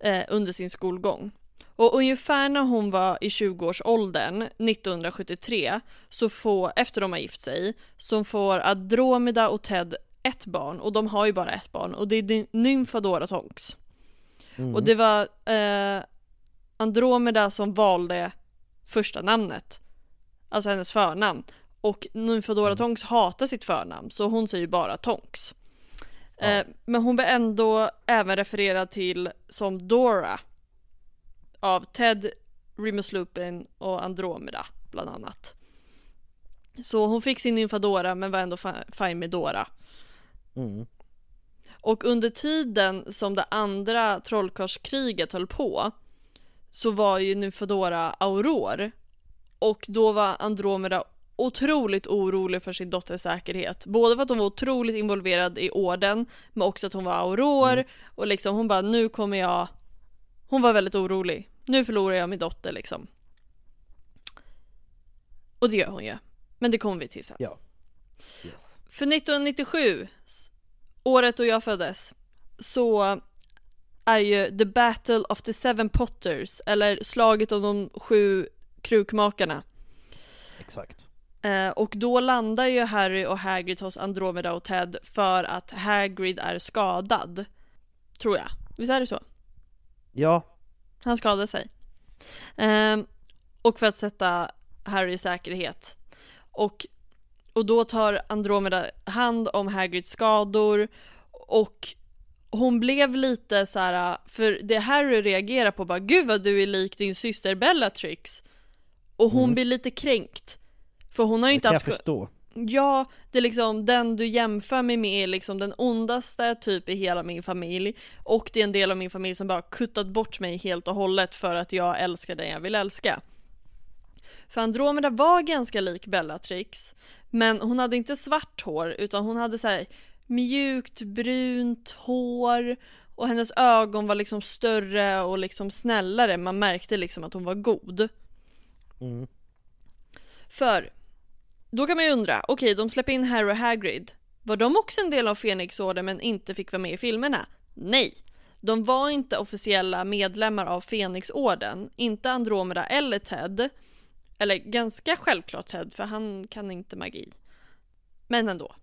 Eh, under sin skolgång. Och ungefär när hon var i 20-årsåldern, 1973, så får, efter de har gift sig, så får Andromeda och Ted ett barn, och de har ju bara ett barn, och det är Ny- Nymfadora Tonks. Och det var eh, Andromeda som valde första namnet, alltså hennes förnamn. Och Nymfadora Tonks hatar sitt förnamn, så hon säger bara Tonks. Eh, men hon blir ändå även refererad till som Dora av Ted, Remus Lupin och Andromeda bland annat. Så hon fick sin nymfadora men var ändå fi- fine med Dora. Mm. Och under tiden som det andra trollkarlskriget höll på så var ju nymfadora Auror och då var Andromeda otroligt orolig för sin dotters säkerhet. Både för att hon var otroligt involverad i orden men också att hon var Auror och liksom hon bara nu kommer jag Hon var väldigt orolig. Nu förlorar jag min dotter liksom. Och det gör hon ju. Men det kommer vi till sen. Ja. Yes. För 1997, s- året då jag föddes, så är ju The Battle of the Seven Potters, eller slaget om de sju krukmakarna. Exakt. Eh, och då landar ju Harry och Hagrid hos Andromeda och Ted för att Hagrid är skadad. Tror jag. Visst är det så? Ja, Han skadade sig. Ehm, och för att sätta Harry i säkerhet. Och, och då tar Andromeda hand om Hagrids skador och hon blev lite så här, för det Harry reagerar på bara Gud vad du är lik din syster Bellatrix. Och hon Mm. blir lite kränkt. För hon har ju det inte kan jag haft förstå. Ja, det är liksom den du jämför mig med är liksom den ondaste typ i hela min familj och det är en del av min familj som bara kuttat bort mig helt och hållet för att jag älskar den jag vill älska. För Andromeda var ganska lik Bellatrix, men hon hade inte svart hår utan hon hade så mjukt brunt hår och hennes ögon var liksom större och liksom snällare. Man märkte liksom att hon var god. Mm. För då kan man ju undra, okej de släpper in Harry och Hagrid. Var de också en del av Fenixorden men inte fick vara med i filmerna? Nej. De var inte officiella medlemmar av Fenixorden, inte Andromeda eller Ted. Eller ganska självklart Ted, för han kan inte magi. Men ändå.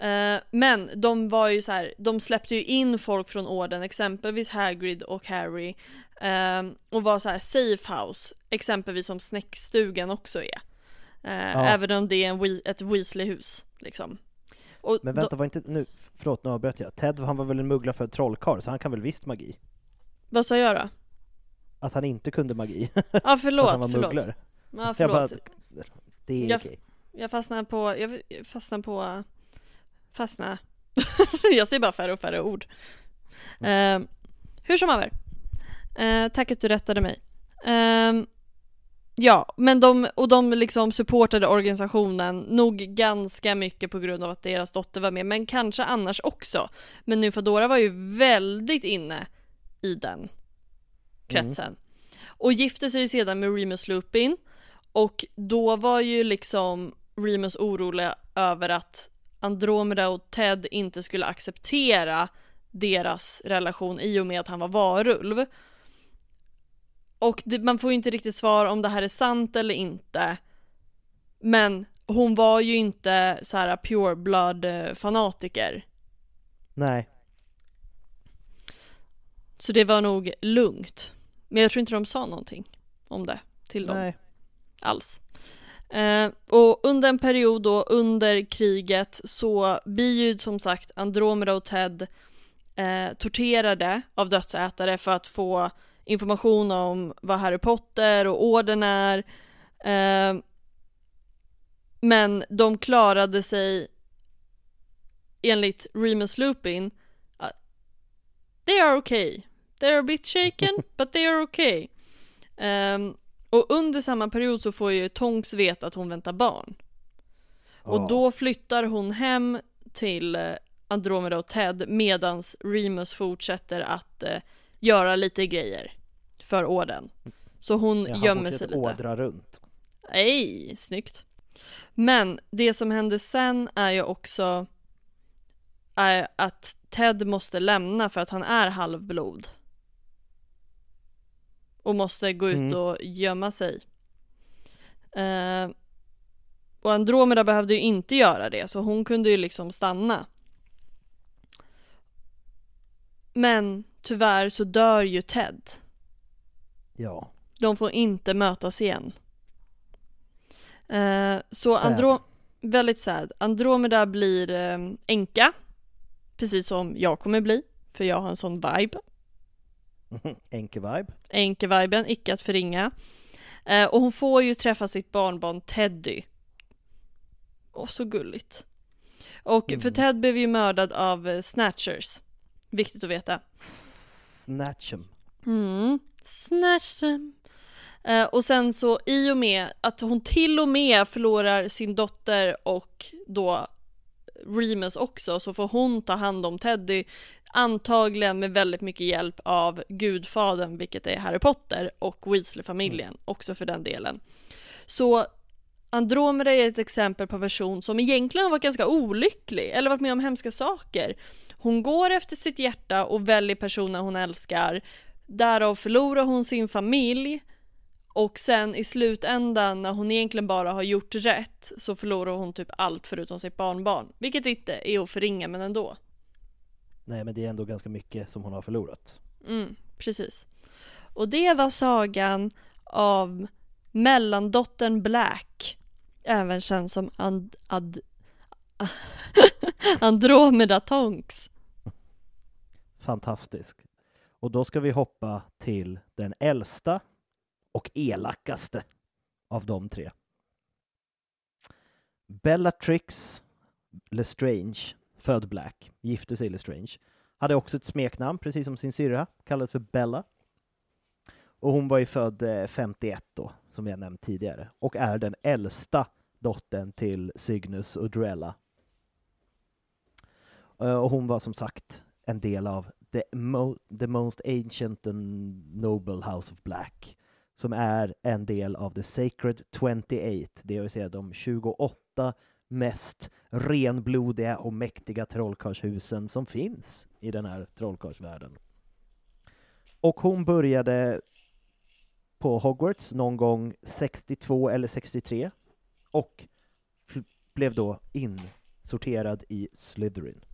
Eh, men de var ju så här, de släppte ju in folk från orden, exempelvis Hagrid och Harry. Eh, och var så här safe house, exempelvis som snäckstugan också är. Eh, Ja. Även om det är en, Wee- ett Weasley-hus liksom. Och Men då- vänta, var inte nu, förlåt nu avbröt jag. Ted han var väl en mugglare för trollkarl, så han kan väl visst magi? vad sa jag då? Att han inte kunde magi? Ja att han förlåt, var förlåt. mugglare? Ja Jag förlåt. bara, det är Jag- okej. Jag fastnar på, jag fastnar på, fastnar. jag ser bara färre och färre ord. Eh, hur som haver. Eh, tack att du rättade mig. Ehm, ja, men de, och de liksom supportade organisationen nog ganska mycket på grund av att deras dotter var med, men kanske annars också. Men Nufadora var ju väldigt inne i den kretsen. Och gifte sig ju sedan med Remus Lupin. Och då var ju liksom Remus orolig över att Andromeda och Ted inte skulle acceptera deras relation i och med att han var varulv. Och det, man får ju inte riktigt svar om det här är sant eller inte. Men hon var ju inte så här pure blood eh, fanatiker. Nej, Så det var nog lugnt. Men jag tror inte de sa någonting om det till dem. nej. alls. Eh, och under en period då under kriget så blir ju som sagt Andromeda och Ted eh, torterade av dödsätare för att få information om vad Harry Potter och orden är. Eh, men de klarade sig enligt Remus Lupin They are okay. They are a bit shaken, but they are okay. Ehm, och under samma period så får ju Tonks veta att hon väntar barn. Och då flyttar hon hem till eh, Andromeda och Ted medans Remus fortsätter att eh, göra lite grejer för orden. Så hon Ja, han gömmer sig lite. ådra runt. Nej, snyggt. Men det som händer sen är ju också är att Ted måste lämna för att han är halvblod. Och måste gå ut Mm. och gömma sig. Eh, och Andromeda behövde ju inte göra det, så hon kunde ju liksom stanna. Men tyvärr så dör ju Ted. Ja. De får inte mötas igen. Eh, så Sad. Andro- väldigt sad. Andromeda blir eh, änka. Precis som jag kommer bli. För jag har en sån vibe. Enke-vibe. Änke-viben, icke att förringa. Eh, och hon får ju träffa sitt barnbarn Teddy. Åh, så gulligt. Och för Ted blev ju mördad av eh, Snatchers. Viktigt att veta. Snatchem. Mm. Snatch them. Eh, och sen så i och med att hon till och med förlorar sin dotter och då Remus också så får hon ta hand om Teddy antagligen med väldigt mycket hjälp av gudfadern vilket är Harry Potter och Weasley-familjen också för den delen. Så Andromeda är ett exempel på en person som egentligen har varit ganska olycklig eller varit med om hemska saker. Hon går efter sitt hjärta och väljer personer hon älskar. Därav förlorar hon sin familj och sen i slutändan när hon egentligen bara har gjort rätt så förlorar hon typ allt förutom sitt barnbarn. Vilket inte är att förringa men ändå. Nej men det är ändå ganska mycket som hon har förlorat. Mm, precis. Och det var sagan av mellandottern Black. Även känd som and, ad, Andromeda Tonks. Fantastisk. Och då ska vi hoppa till den äldsta och elakaste av de tre. Bellatrix Lestrange, född Black, gifte sig Lestrange, hade också ett smeknamn, precis som sin syrra, kallades för Bella. Och hon var ju född eh, 51 då, som jag nämnt tidigare, och är den äldsta dottern till Cygnus och eh, Och hon var som sagt en del av the, mo the most ancient and noble house of black, som är en del av the sacred 28, det vill säga de 28 mest renblodiga och mäktiga trollkarlshusen som finns i den här trollkarlsvärlden. Och hon började på Hogwarts någon gång 62 eller 63 och blev då insorterad i Slytherin.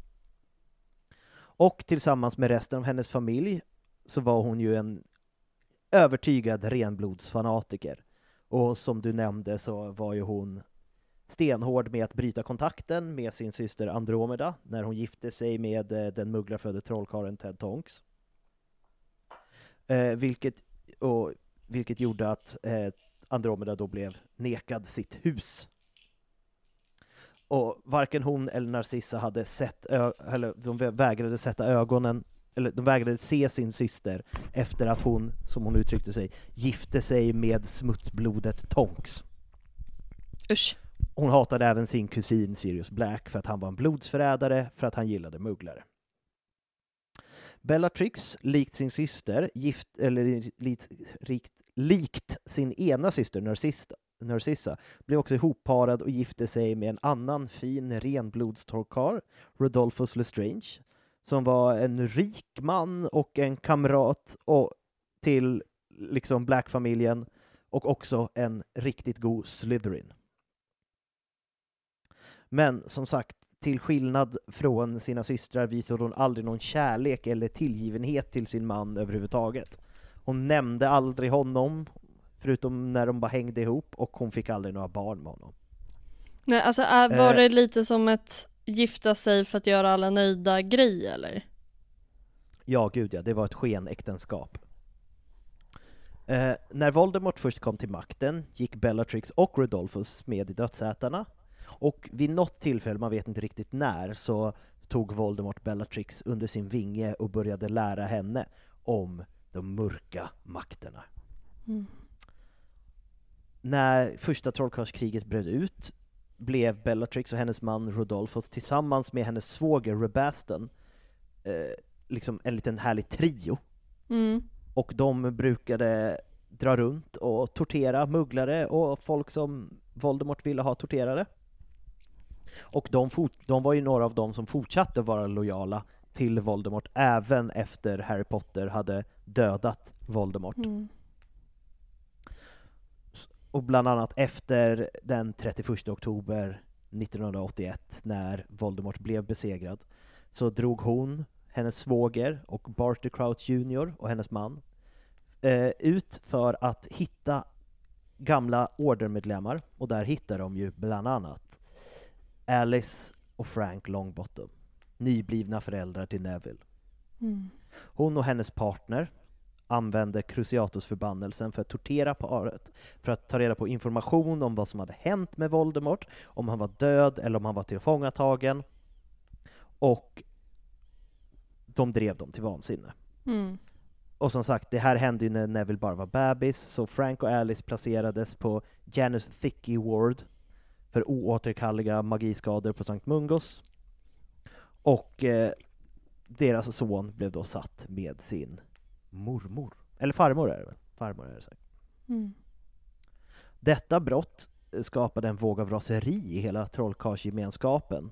Och tillsammans med resten av hennes familj så var hon ju en övertygad renblodsfanatiker. Och som du nämnde så var ju hon stenhård med att bryta kontakten med sin syster Andromeda när hon gifte sig med eh, den mugglarfödde trollkarlen Ted Tonks. Eh, vilket, och, vilket gjorde att eh, Andromeda då blev nekad sitt hus. Och varken hon eller Narcissa hade sett, eller de vägrade sätta ögonen, eller de vägrade se sin syster efter att hon, som hon uttryckte sig, gifte sig med smutsblodet Tonks. Usch. Hon hatade även sin kusin Sirius Black för att han var en blodsförrädare, för att han gillade mugglare. Bellatrix, likt sin syster, gift, eller likt, likt, likt sin ena syster Narcissa, Narcissa, blev också ihopparad och gifte sig med en annan fin renblodstorkar, Rodolphus Lestrange, som var en rik man och en kamrat och till liksom Black-familjen och också en riktigt god Slytherin. Men som sagt, till skillnad från sina systrar visade hon aldrig någon kärlek eller tillgivenhet till sin man överhuvudtaget. Hon nämnde aldrig honom, förutom när de bara hängde ihop, och hon fick aldrig några barn med honom. Nej, alltså var det lite som ett gifta sig för att göra alla nöjda grej eller? Ja, gud ja, det var ett skenäktenskap. Eh, när Voldemort först kom till makten gick Bellatrix och Rodolphus med i Dödsätarna, och vid något tillfälle, man vet inte riktigt när, så tog Voldemort Bellatrix under sin vinge och började lära henne om de mörka makterna. Mm. När första trollkarlskriget bröt ut blev Bellatrix och hennes man Rodolphus tillsammans med hennes svåger Rebaston eh, liksom en liten härlig trio. Mm. Och de brukade dra runt och tortera mugglare och folk som Voldemort ville ha torterade. Och de, de var ju några av dem som fortsatte vara lojala till Voldemort även efter Harry Potter hade dödat Voldemort. Mm. Och bland annat efter den 31 oktober 1981 när Voldemort blev besegrad så drog hon, hennes svåger och Barty Crouch Jr och hennes man eh, ut för att hitta gamla ordermedlemmar och där hittade de ju bland annat Alice och Frank Longbottom, nyblivna föräldrar till Neville. Mm. Hon och hennes partner använde Cruciatus-förbannelsen för att tortera paret, för att ta reda på information om vad som hade hänt med Voldemort, om han var död eller om han var tillfångatagen. Och de drev dem till vansinne. Mm. Och som sagt, det här hände ju när Neville bara var bebis, så Frank och Alice placerades på Janus Thicky Ward för oåterkalleliga magiskador på Sankt Mungos. Och eh, deras son blev då satt med sin mormor. Eller farmor är det väl? Farmor är det säkert. Mm. Detta brott skapade en våg av raseri i hela trollkarlsgemenskapen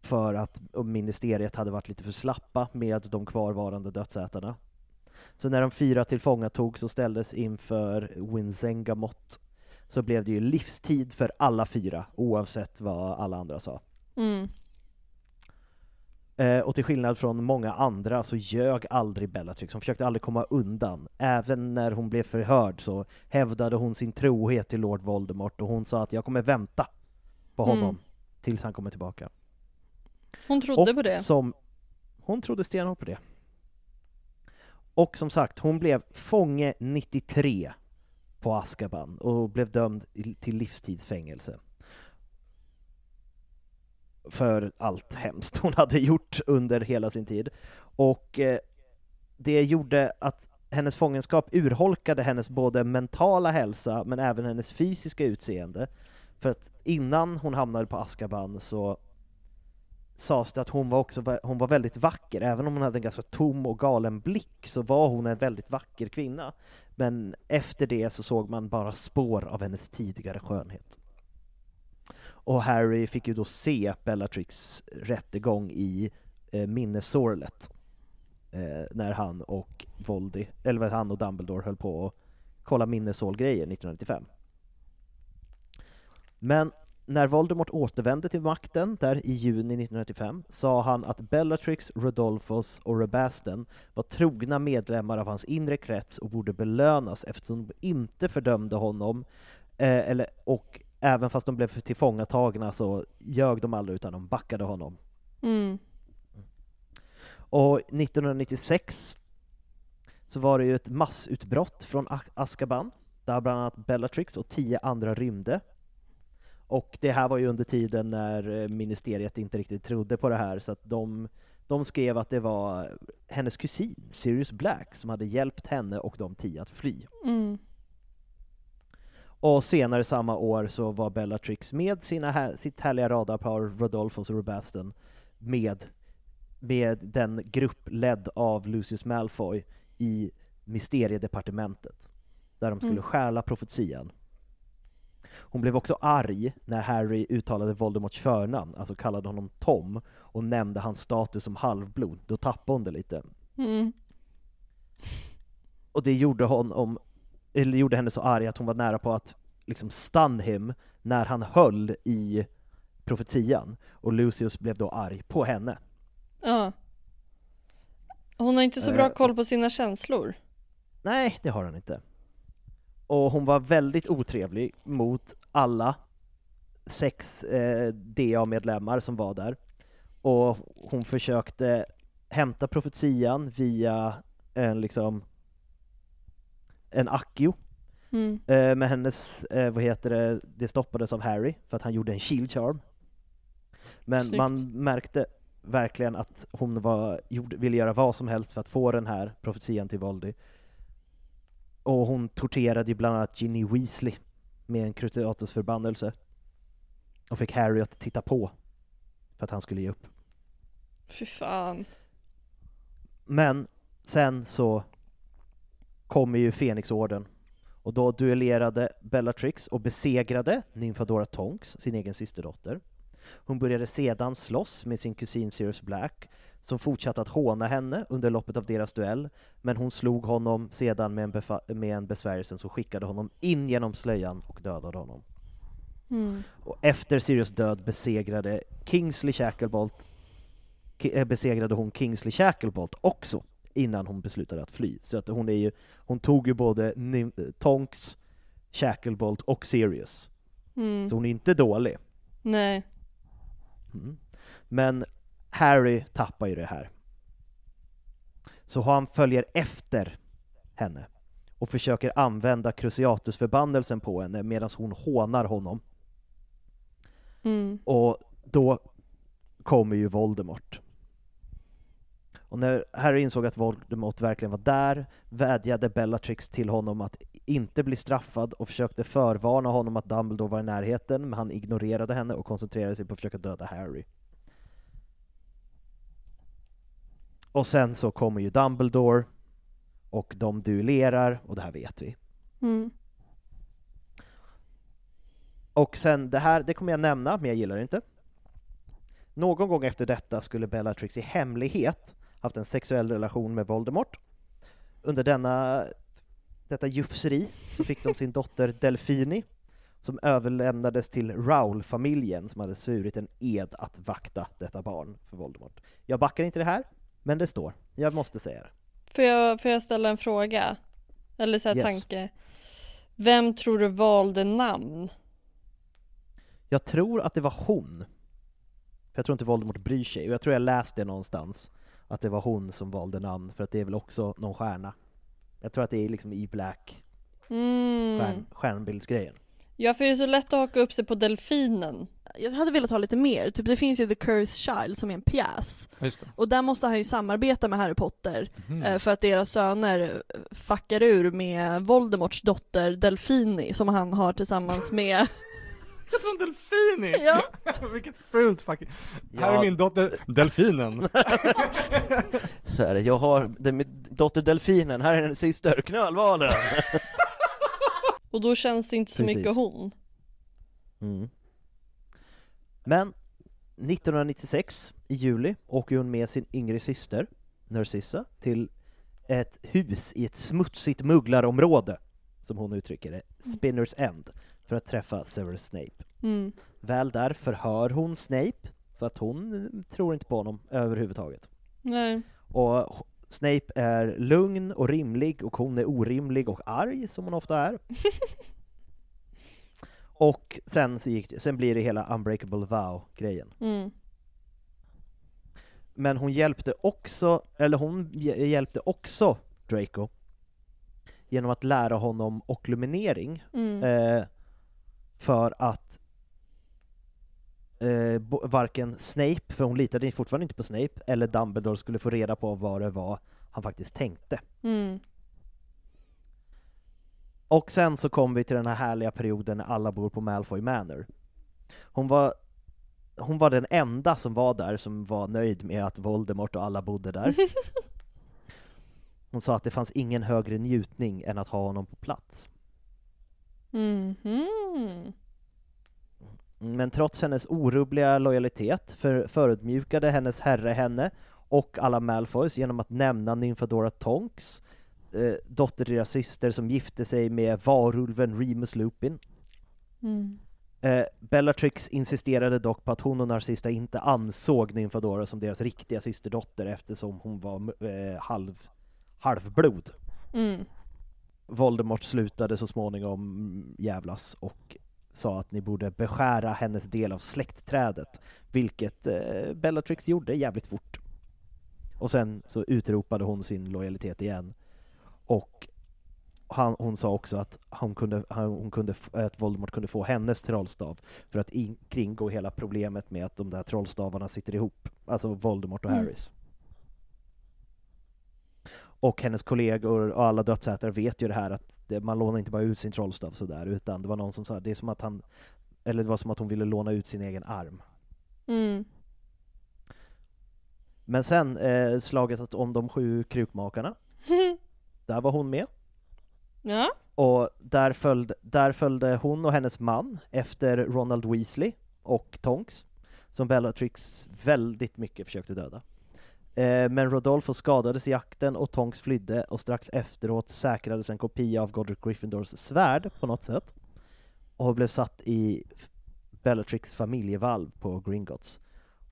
för att ministeriet hade varit lite för slappa med de kvarvarande dödsätarna. Så när de fyra tillfångatogs och ställdes inför Winzengamot så blev det ju livstid för alla fyra, oavsett vad alla andra sa. Mm. Eh, och till skillnad från många andra så ljög aldrig Bellatrix, hon försökte aldrig komma undan. Även när hon blev förhörd så hävdade hon sin trohet till Lord Voldemort och hon sa att jag kommer vänta på honom mm. tills han kommer tillbaka. Hon trodde och på det? Som, hon trodde stenhårt på det. Och som sagt, hon blev fånge 93 på Askaban och blev dömd till livstidsfängelse. För allt hemskt hon hade gjort under hela sin tid. Och eh, det gjorde att hennes fångenskap urholkade hennes både mentala hälsa men även hennes fysiska utseende. För att innan hon hamnade på Askaban så sades det att hon var också hon var väldigt vacker, även om hon hade en ganska tom och galen blick så var hon en väldigt vacker kvinna. Men efter det så såg man bara spår av hennes tidigare skönhet. Och Harry fick ju då se Bellatrix rättegång i eh, minnesorlet eh, när han och Voldy, eller han och Dumbledore höll på att kolla minnesålgrejer 1995. Men när Voldemort återvände till makten där i juni 1995 sa han att Bellatrix, Rodolphus och Rebasten var trogna medlemmar av hans inre krets och borde belönas eftersom de inte fördömde honom eh, eller, och även fast de blev tillfångatagna så ljög de aldrig utan de backade honom. Mm. Och 1996 så var det ju ett massutbrott från Azkaban, där bland annat Bellatrix och tio andra rymde. Och det här var ju under tiden när eh, ministeriet inte riktigt trodde på det här, så att de, de skrev att det var hennes kusin, Sirius Black, som hade hjälpt henne och de tio att fly. Mm. Och senare samma år så var Bellatrix med sina här, sitt härliga radarpar Rodolphus och Robaston med, med den grupp ledd av Lucius Malfoy i Mysteriedepartementet, där de skulle Mm. stjäla profetian. Hon blev också arg när Harry uttalade Voldemorts förnamn, alltså kallade honom Tom, och nämnde hans status som halvblod. Då tappade hon det lite. Mm. Och det gjorde, honom, eller gjorde henne så arg att hon var nära på att liksom stun him när han höll i profetian. Och Lucius blev då arg på henne. Ja. Hon har inte så bra Eh, koll på sina känslor. Nej, det har han inte. Och hon var väldigt otrevlig mot alla sex eh, DA-medlemmar som var där. Och hon försökte hämta profetian via en liksom en Accio Mm. Eh, men hennes, eh, vad heter det, det stoppades av Harry för att han gjorde en shield charm. Men Snyggt. man märkte verkligen att hon var, gjorde, ville göra vad som helst för att få den här profetian till Voldy. Och hon torterade ju bland annat Ginny Weasley med en Cruciatus förbannelse. Och fick Harry att titta på för att han skulle ge upp. Fy fan. Men sen så kommer ju Fenixorden och då duellerade Bellatrix och besegrade Nymfadora Tonks, sin egen systerdotter. Hon började sedan slåss med sin kusin Sirius Black, som fortsatte att håna henne under loppet av deras duell, men hon slog honom sedan med en, med en besvärjelse som skickade honom in genom slöjan och dödade honom. Mm. Och efter Sirius död besegrade Kingsley Shacklebolt eh, besegrade hon Kingsley Shacklebolt också innan hon beslutade att fly. Så att hon, är ju, hon tog ju både Nym- Tonks, Shacklebolt och Sirius. Mm. Så hon är inte dålig. Nej. Mm. Men Harry tappar ju det här. Så han följer efter henne och försöker använda Cruciatus-förbannelsen på henne medan hon hånar honom. Mm. Och då kommer ju Voldemort. Och när Harry insåg att Voldemort verkligen var där vädjade Bellatrix till honom att inte bli straffad och försökte förvarna honom att Dumbledore var i närheten, men han ignorerade henne och koncentrerade sig på att försöka döda Harry. Och sen så kommer ju Dumbledore och de duellerar, och det här vet vi. Mm. Och sen, det här, det kommer jag nämna, men jag gillar det inte. Någon gång efter detta skulle Bellatrix i hemlighet haft en sexuell relation med Voldemort. Under denna, detta jufseri så fick de sin dotter Delfini, som överlämnades till Raoul-familjen som hade svurit en ed att vakta detta barn för Voldemort. Jag backar inte det här, men det står. Jag måste säga det. Får jag, får jag ställa en fråga? Eller så här Yes. tanke. Vem tror du valde namn? Jag tror att det var hon. För jag tror inte Voldemort bryr sig, och jag tror jag läste det någonstans. Att det var hon som valde namn, för att det är väl också någon stjärna. Jag tror att det är liksom i Black, Mm. stjärn, stjärnbildsgrejen. Ja, för det är så lätt att haka upp sig på delfinen. Jag hade velat ha lite mer, typ det finns ju The Cursed Child som är en pjäs. Just det. Och där måste han ju samarbeta med Harry Potter eh, för att deras söner eh, fuckar ur med Voldemorts dotter Delfini som han har tillsammans med Jag tror en delfini! Ja. Vilket fult fucking... Här är Ja. min dotter, delfinen. Så är det, jag har det är min dotter Delfinen, här är hennes syster, Knölvalen! Och då känns det inte så Precis. mycket hon. Mm. Men 1996 i juli åker hon med sin yngre syster Narcissa till ett hus i ett smutsigt mugglarområde, som hon uttrycker det, Spinners End, för att träffa Severus Snape. Mm. Väl där förhör hon Snape, för att hon eh, tror inte på honom överhuvudtaget. Nej. Och Snape är lugn och rimlig och hon är orimlig och arg, som hon ofta är. och sen, så gick sen blir det hela Unbreakable Vow-grejen. Mm. Men hon hjälpte också, eller hon hj- hjälpte också Draco genom att lära honom okluminering Mm. eh, för att eh, varken Snape, för hon litade fortfarande inte på Snape, eller Dumbledore skulle få reda på vad det var han faktiskt tänkte. Mm. Och sen så kom vi till den här härliga perioden när alla bor på Malfoy Manor. Hon var, hon var den enda som var där som var nöjd med att Voldemort och alla bodde där. Hon sa att det fanns ingen högre njutning än att ha honom på plats. Mhm. Men trots hennes orubbliga lojalitet för, förödmjukade hennes herre henne och alla Malfoys genom att nämna Nymfadora Tonks, eh, dotter till deras syster som gifte sig med varulven Remus Lupin. Mm. Eh, Bellatrix insisterade dock på att hon och Narcissa inte ansåg Nymfadora som deras riktiga systerdotter eftersom hon var eh, halv, halvblod. Mm. Voldemort slutade så småningom jävlas och sa att ni borde beskära hennes del av släktträdet, vilket eh, Bellatrix gjorde jävligt fort. Och sen så utropade hon sin lojalitet igen. Och han, hon sa också att, hon kunde, han, hon kunde, att Voldemort kunde få hennes trollstav för att in, kringgå hela problemet med att de där trollstavarna sitter ihop, alltså Voldemort och Mm. Harrys. Och hennes kollegor och alla dödsätare vet ju det här att det, man lånar inte bara ut sin trollstav sådär, utan det var någon som sa det är som att han, eller det var som att hon ville låna ut sin egen arm. Mm. Men sen eh, slaget om de sju krukmakarna, där var hon med. ja. Och där följde, där följde hon och hennes man efter Ronald Weasley och Tonks, som Bellatrix väldigt mycket försökte döda. Eh, men Rodolfo skadades i jakten och Tonks flydde och strax efteråt säkrades en kopia av Godric Gryffindors svärd på något sätt och blev satt i Bellatrix familjevalv på Gringotts.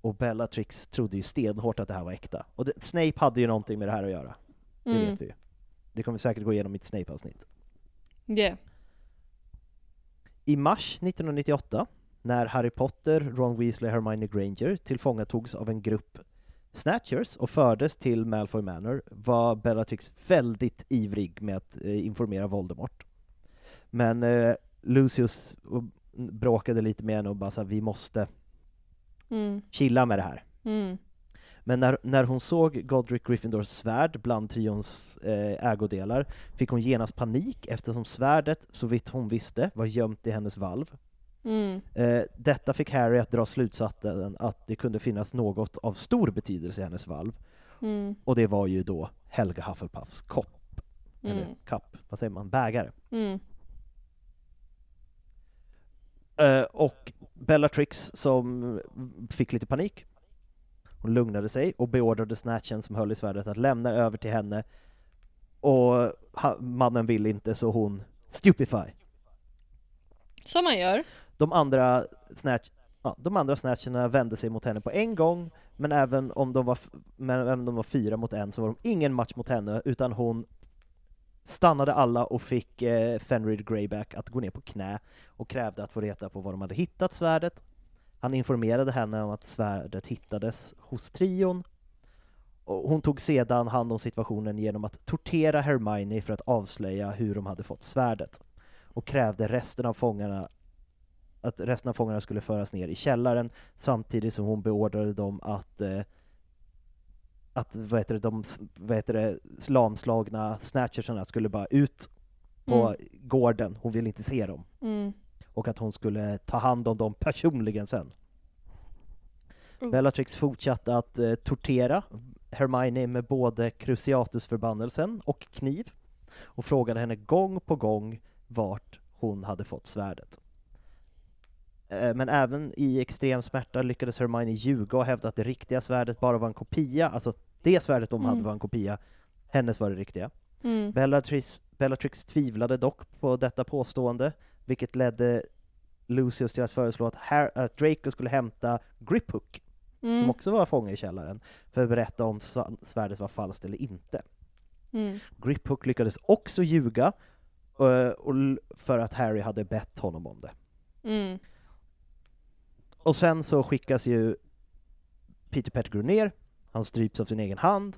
Och Bellatrix trodde ju stenhårt att det här var äkta. Och det, Snape hade ju någonting med det här att göra. Det Mm. vet vi ju. Det kommer säkert gå igenom i ett Snape-avsnitt. Yeah. I mars 1998, när Harry Potter, Ron Weasley och Hermione Granger tillfångatogs av en grupp Snatchers och fördes till Malfoy Manor var Bellatrix väldigt ivrig med att eh, informera Voldemort. Men eh, Lucius och- bråkade lite med henne och bara sa vi måste Mm. chilla med det här. Mm. Men när, när hon såg Godric Gryffindors svärd bland trions eh, ägodelar fick hon genast panik eftersom svärdet, så vitt hon visste, var gömt i hennes valv. Mm. Eh, detta fick Harry att dra slutsatsen att det kunde finnas något av stor betydelse i hennes valv. Mm. Och det var ju då Helga Hufflepuffs kopp. Eller Mm. kapp, vad säger man? Bägare. Mm. Eh, och Bellatrix som fick lite panik. Hon lugnade sig och beordrade snatchen som höll i svärdet att lämna över till henne. Och mannen ville inte så hon stupefy. Som man gör. De andra snatch Ja, de andra snatcherna vände sig mot henne på en gång, men även om de var, men även om de var fyra mot en så var de ingen match mot henne, utan hon stannade alla och fick eh, Fenrir Greyback att gå ner på knä och krävde att få reda på var de hade hittat svärdet. Han informerade henne om att svärdet hittades hos trion, och hon tog sedan hand om situationen genom att tortera Hermione för att avslöja hur de hade fått svärdet, och krävde resten av fångarna att resten av fångarna skulle föras ner i källaren samtidigt som hon beordrade dem att eh, att vad heter det, de vad heter det, lamslagna snatchersarna skulle bara ut på Mm. gården, hon ville inte se dem. Mm. Och att hon skulle ta hand om dem personligen sen. Mm. Bellatrix fortsatte att eh, tortera Hermione med både Cruciatusförbannelsen och kniv och frågade henne gång på gång vart hon hade fått svärdet. Eh, Men även i extrem smärta lyckades Hermione ljuga och hävda att det riktiga svärdet bara var en kopia, alltså det svärdet de hade Mm. var en kopia, hennes var det riktiga. Mm. Bellatrix, Bellatrix tvivlade dock på detta påstående, vilket ledde Lucius till att föreslå att, Har- att Draco skulle hämta Griphook, Mm. som också var fånge i källaren, för att berätta om svärdet var falskt eller inte. Mm. Griphook lyckades också ljuga eh, och för att Harry hade bett honom om det. Mm. Och sen så skickas ju Peter Pettigrew ner, han stryps av sin egen hand,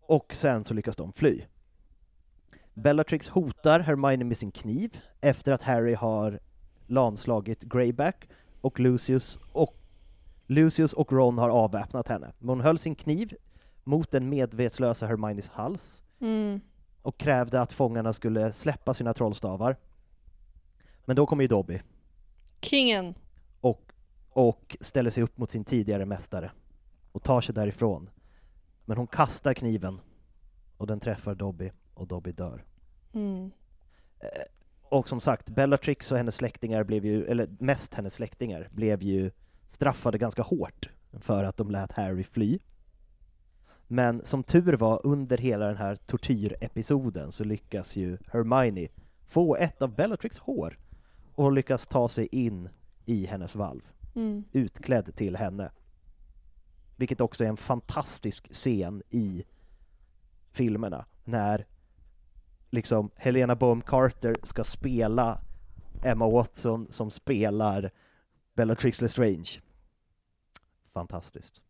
och sen så lyckas de fly. Bellatrix hotar Hermione med sin kniv efter att Harry har lamslagit Greyback och Lucius och Lucius och Ron har avväpnat henne. Men hon höll sin kniv mot den medvetslösa Hermiones hals Mm. och krävde att fångarna skulle släppa sina trollstavar. Men då kommer ju Dobby Kingen. och, och ställer sig upp mot sin tidigare mästare och tar sig därifrån. Men hon kastar kniven och den träffar Dobby och Dobby dör. Mm. Och som sagt, Bellatrix och hennes släktingar blev ju, eller mest hennes släktingar, blev ju straffade ganska hårt för att de lät Harry fly. Men som tur var, under hela den här tortyrepisoden så lyckas ju Hermione få ett av Bellatrix hår och lyckas ta sig in i hennes valv, Mm. utklädd till henne. Vilket också är en fantastisk scen i filmerna, när liksom Helena Bonham Carter ska spela Emma Watson som spelar Bellatrix Lestrange. Fantastiskt.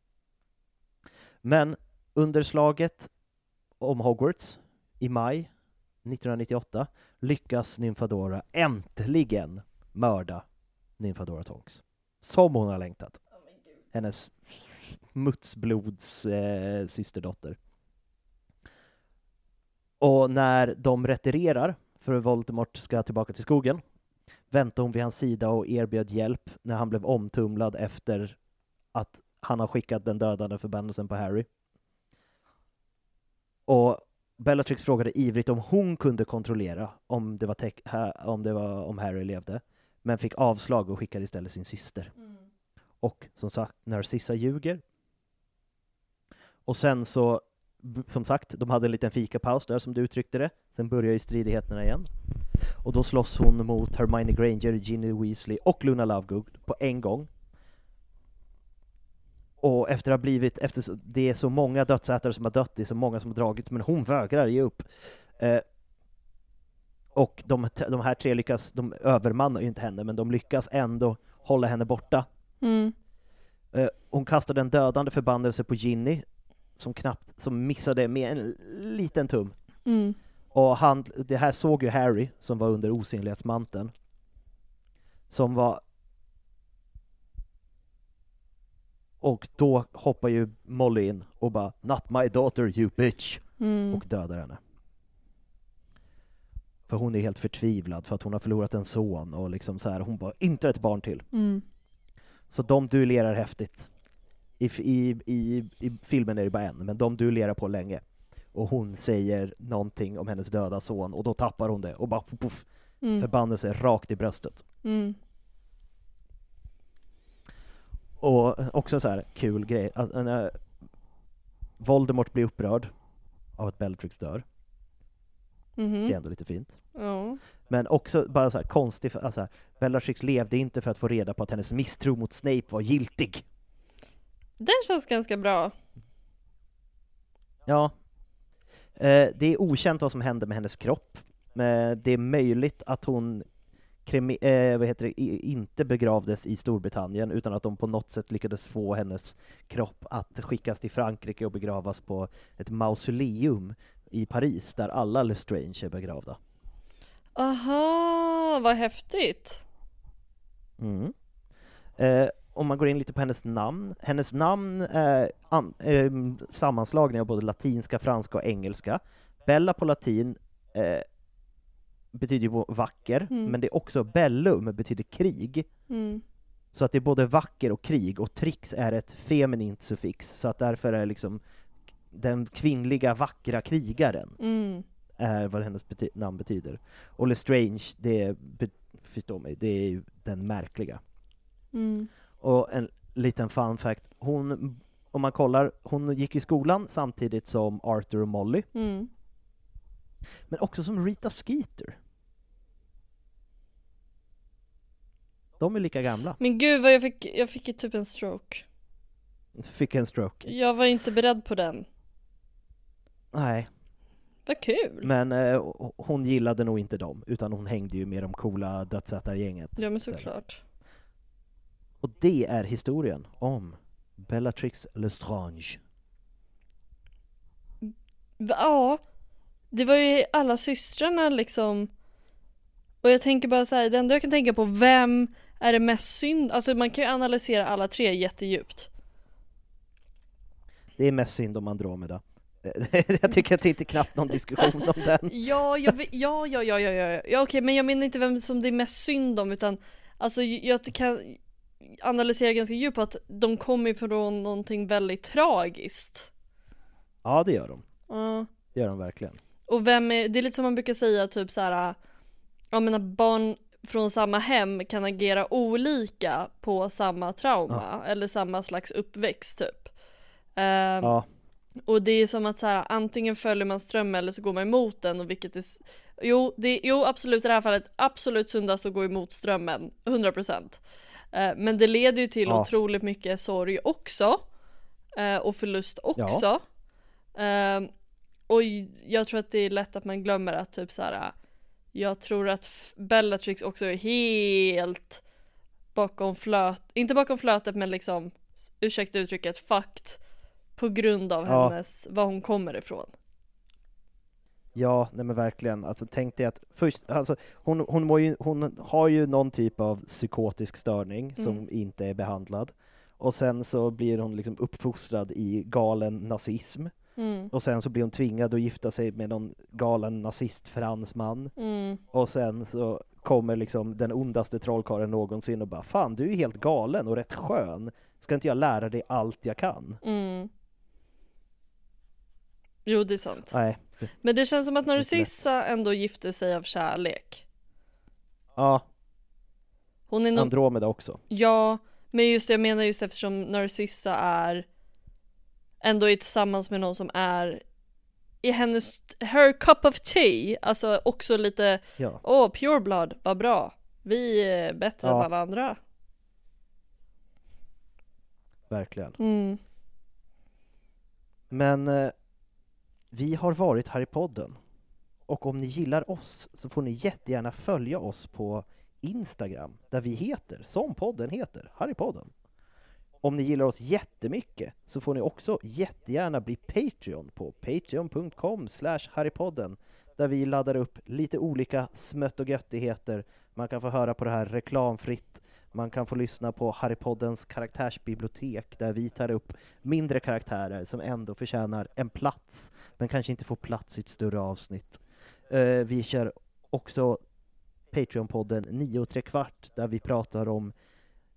Men under slaget om Hogwarts i maj 1998 lyckas Nymfadora äntligen mörda Nymfadora Tonks. Som hon har längtat. Hennes smutsblods eh, systerdotter. Och när de retirerar, för att Voldemort ska tillbaka till skogen, väntade hon vid hans sida och erbjöd hjälp när han blev omtumlad efter att han har skickat den dödande förbannelsen på Harry. Och Bellatrix frågade ivrigt om hon kunde kontrollera om det var, om, det var om Harry levde, men fick avslag och skickade istället sin syster. Och som sagt, Narcissa ljuger. Och sen så, som sagt, de hade en liten fikapaus där som du uttryckte det. Sen börjar ju stridigheterna igen. Och då slåss hon mot Hermione Granger, Ginny Weasley och Luna Lovegood på en gång. Och efter att ha blivit, efter det är så många dödsätare som har dött, det är så många som har dragit, men hon vägrar ge upp. Eh, och de, de här tre lyckas, de övermannar ju inte henne, men de lyckas ändå hålla henne borta. Mm. Eh, hon kastade en dödande förbannelse på Ginny, som knappt, som missade med en liten tum. Mm. Och han, det här såg ju Harry, som var under osynlighetsmanteln, som var... Och då hoppar ju Molly in och bara ”Not my daughter you bitch” Mm. och dödar henne. För hon är helt förtvivlad för att hon har förlorat en son och liksom så här, hon bara ”Inte ett barn till”. Mm. Så de duellerar häftigt. I, i, i, I filmen är det bara en, men de duellerar på länge. Och hon säger någonting om hennes döda son, och då tappar hon det, och bara puff, Mm. förbannelse rakt i bröstet. Mm. Och också så här kul grej, att när Voldemort blir upprörd av att Bellatrix dör, Mhm. det är ändå lite fint. Ja. Men också bara så här konstigt, alltså, Bellatrix levde inte för att få reda på att hennes misstro mot Snape var giltig. Den känns ganska bra. Ja. Eh, det är okänt vad som hände med hennes kropp. Men det är möjligt att hon kremi- eh, vad heter det, inte begravdes i Storbritannien, utan att de på något sätt lyckades få hennes kropp att skickas till Frankrike och begravas på ett mausoleum i Paris, där alla Lestrange är begravda. Aha, vad häftigt. Mm. Eh, om man går in lite på hennes namn, hennes namn är an- eh, sammanslagning av både latinska, franska och engelska. Bella på latin eh, betyder ju vacker, Mm. men det är också bellum betyder krig. Mm. Så att det är både vacker och krig, och trix är ett feminint suffix, så att därför är liksom den kvinnliga vackra krigaren Mm. är vad hennes bety- namn betyder. Och Lestrange, det, be- förstå mig, det är ju den märkliga. Mm. Och en liten fun fact, hon, om man kollar, hon gick i skolan samtidigt som Arthur och Molly, Mm. men också som Rita Skeeter. De är lika gamla. Men gud vad jag fick, jag fick typ en stroke. Fick en stroke. Jag var inte beredd på den. Nej, Vad kul! men eh, hon gillade nog inte dem, utan hon hängde ju med de coola dödsätargänget. Ja men såklart. Och det är historien om Bellatrix Lestrange. Ja, det var ju alla systrarna liksom. Och jag tänker bara så här, det enda jag kan tänka på, vem är det mest synd? Alltså man kan ju analysera alla tre jättedjupt. Det är mest synd om Andromeda. jag tycker att det inte är knappt någon diskussion om den. Ja, jag vet, ja, ja, ja, ja, ja, ja, okej, men jag menar inte vem som det är mest synd om, utan alltså jag kan analysera ganska djupt att de kommer ifrån någonting väldigt tragiskt. Ja, det gör de. Ja. Det gör de verkligen. Och vem är, det är lite som man brukar säga typ så här. Ja men att barn från samma hem kan agera olika på samma trauma eller samma slags uppväxt typ. Ehm, Ja, Och det är som att så här, antingen följer man strömmen eller så går man emot den och vilket är Jo, det, jo absolut i det här fallet absolut sundast att gå emot strömmen, 100% eh, Men det leder ju till Ja. otroligt mycket sorg också eh, Och förlust också Ehm, Och j- jag tror att det är lätt att man glömmer att typ så här. Jag tror att Bellatrix också är helt bakom flöt, inte bakom flötet men liksom ursäkta uttrycket, fucked på grund av Ja. hennes, var hon kommer ifrån. ja, nej men verkligen. Alltså tänk dig att först, alltså hon, hon, ju, hon har ju någon typ av psykotisk störning som Mm. inte är behandlad. Och sen så blir hon liksom uppfostrad i galen nazism. Mm. Och sen så blir hon tvingad att gifta sig med någon galen nazist-fransman. Mm. Och sen så kommer liksom den ondaste trollkarlen någonsin och bara Fan, du är helt galen och rätt skön. Ska inte jag lära dig allt jag kan? Mm. Jo det är sant. Nej. Men det känns som att. Narcissa ändå gifte sig av kärlek. Ja, Hon är nog, Andromeda också. ja, men just det, jag menar just eftersom Narcissa är ändå är tillsammans med någon som är i hennes, her cup of tea, alltså också lite, Ja. åh pure blood, vad bra, vi är bättre Ja. än alla andra. Verkligen. Mm. Men eh, vi har varit här i podden. Och om ni gillar oss så får ni jättegärna följa oss på Instagram, där vi heter, som podden heter, Harrypodden. Om ni gillar oss jättemycket så får ni också jättegärna bli Patreon på patreon.com slash harrypodden där vi laddar upp lite olika smött och göttigheter. Man kan få höra på det här reklamfritt. Man kan få lyssna på Harrypoddens karaktärsbibliotek där vi tar upp mindre karaktärer som ändå förtjänar en plats men kanske inte får plats i ett större avsnitt. Eh, vi kör också Patreon-podden 9 och kvart där vi pratar om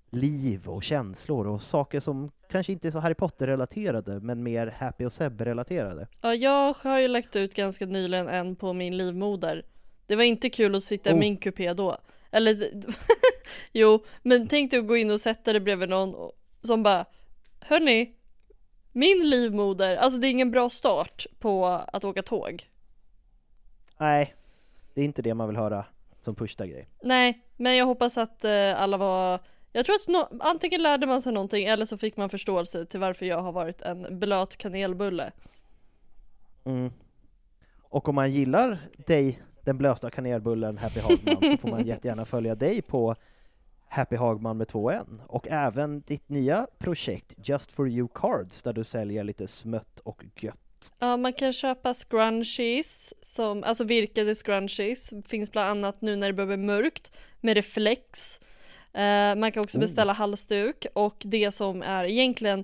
liv och känslor och saker som kanske inte är så Harry Potter-relaterade men mer Happy och Seb-relaterade. Ja, jag har ju lagt ut ganska nyligen en på min livmoder. Det var inte kul att sitta i Oh. min kupé då. Eller, jo, men tänk dig att gå in och sätta dig bredvid någon som bara Hörni, min livmoder, alltså det är ingen bra start på att åka tåg. Nej, det är inte det man vill höra som första grej. Nej, men jag hoppas att eh, alla var jag tror att nå- antingen lärde man sig någonting eller så fick man förståelse till varför jag har varit en blöt kanelbulle. Mm. Och om man gillar dig, den blöta kanelbullen Happy Hagman, så får man jättegärna följa dig på Happy Hagman med två n och även ditt nya projekt Just for you cards där du säljer lite smött och gött. Ja, man kan köpa scrunchies, som, alltså virkade scrunchies, finns bland annat nu när det börjar bli mörkt, med reflex. Eh, man kan också Oh. beställa halsduk och det som är egentligen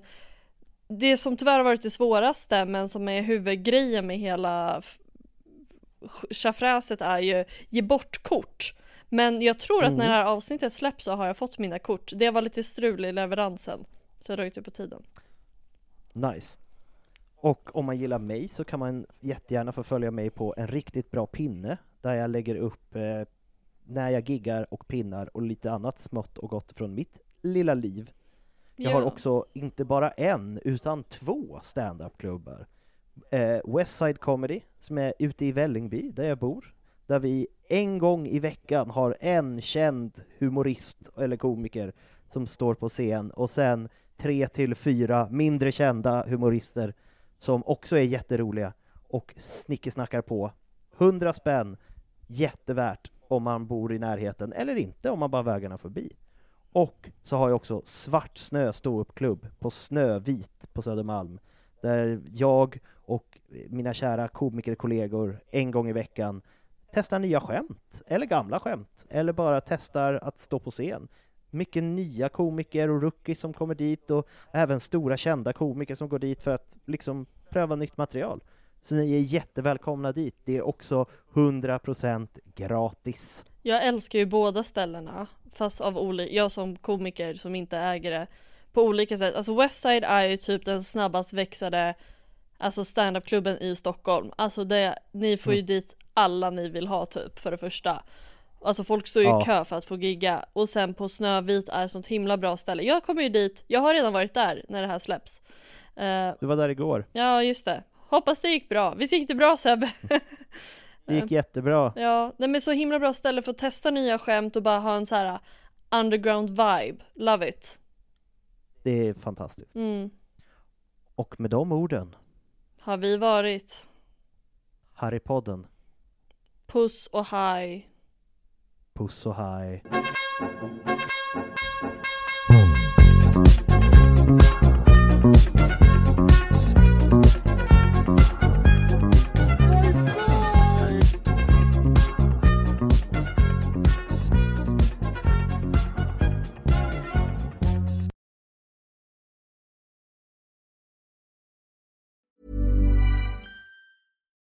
det som tyvärr har varit det svåraste men som är huvudgrejen med hela tjafräset är ju ge bort kort. Men jag tror att när Mm. det här avsnittet släpps så har jag fått mina kort. Det var lite strul i leveransen. Så jag dragit ut på tiden. Nice. Och om man gillar mig så kan man jättegärna få följa mig på en riktigt bra pinne där jag lägger upp eh, när jag giggar och pinnar och lite annat smått och gott från mitt lilla liv. Jag har Ja. också inte bara en utan två stand-up-klubbar. Eh, Westside Comedy som är ute i Vällingby där jag bor. där vi en gång i veckan har en känd humorist eller komiker som står på scen och sen tre till fyra mindre kända humorister som också är jätteroliga och snickesnackar på. 100 spänn, jättevärt om man bor i närheten eller inte om man bara vägarna förbi. Och så har jag också Svartsnö ståuppklubb på Snövit på Södermalm där jag och mina kära komikerkollegor en gång i veckan testar nya skämt, eller gamla skämt, eller bara testar att stå på scen. Mycket nya komiker och rookies som kommer dit och även stora kända komiker som går dit för att liksom pröva nytt material. Så ni är jättevälkomna dit. Det är också 100% gratis. Jag älskar ju båda ställena, fast av olika, jag som komiker som inte äger det, på olika sätt. Alltså Westside är ju typ den snabbast växande Alltså standupklubben i Stockholm. Alltså det, ni får ju Mm. dit alla ni vill ha typ för det första. Alltså folk står ju Ja. i kö för att få gigga och sen på Snövit är ett sånt himla bra ställe. Jag kommer ju dit, jag har redan varit där när det här släpps. Eh, Du var där igår. ja just det. Hoppas det gick bra. Visst gick det bra Sebbe? Det gick jättebra. Ja, nej men så himla bra ställe för att testa nya skämt och bara ha en så här uh, underground vibe. Love it. Det är fantastiskt. Mm. Och med de orden, Har vi varit. Harrypodden, Puss och hej. puss och hej.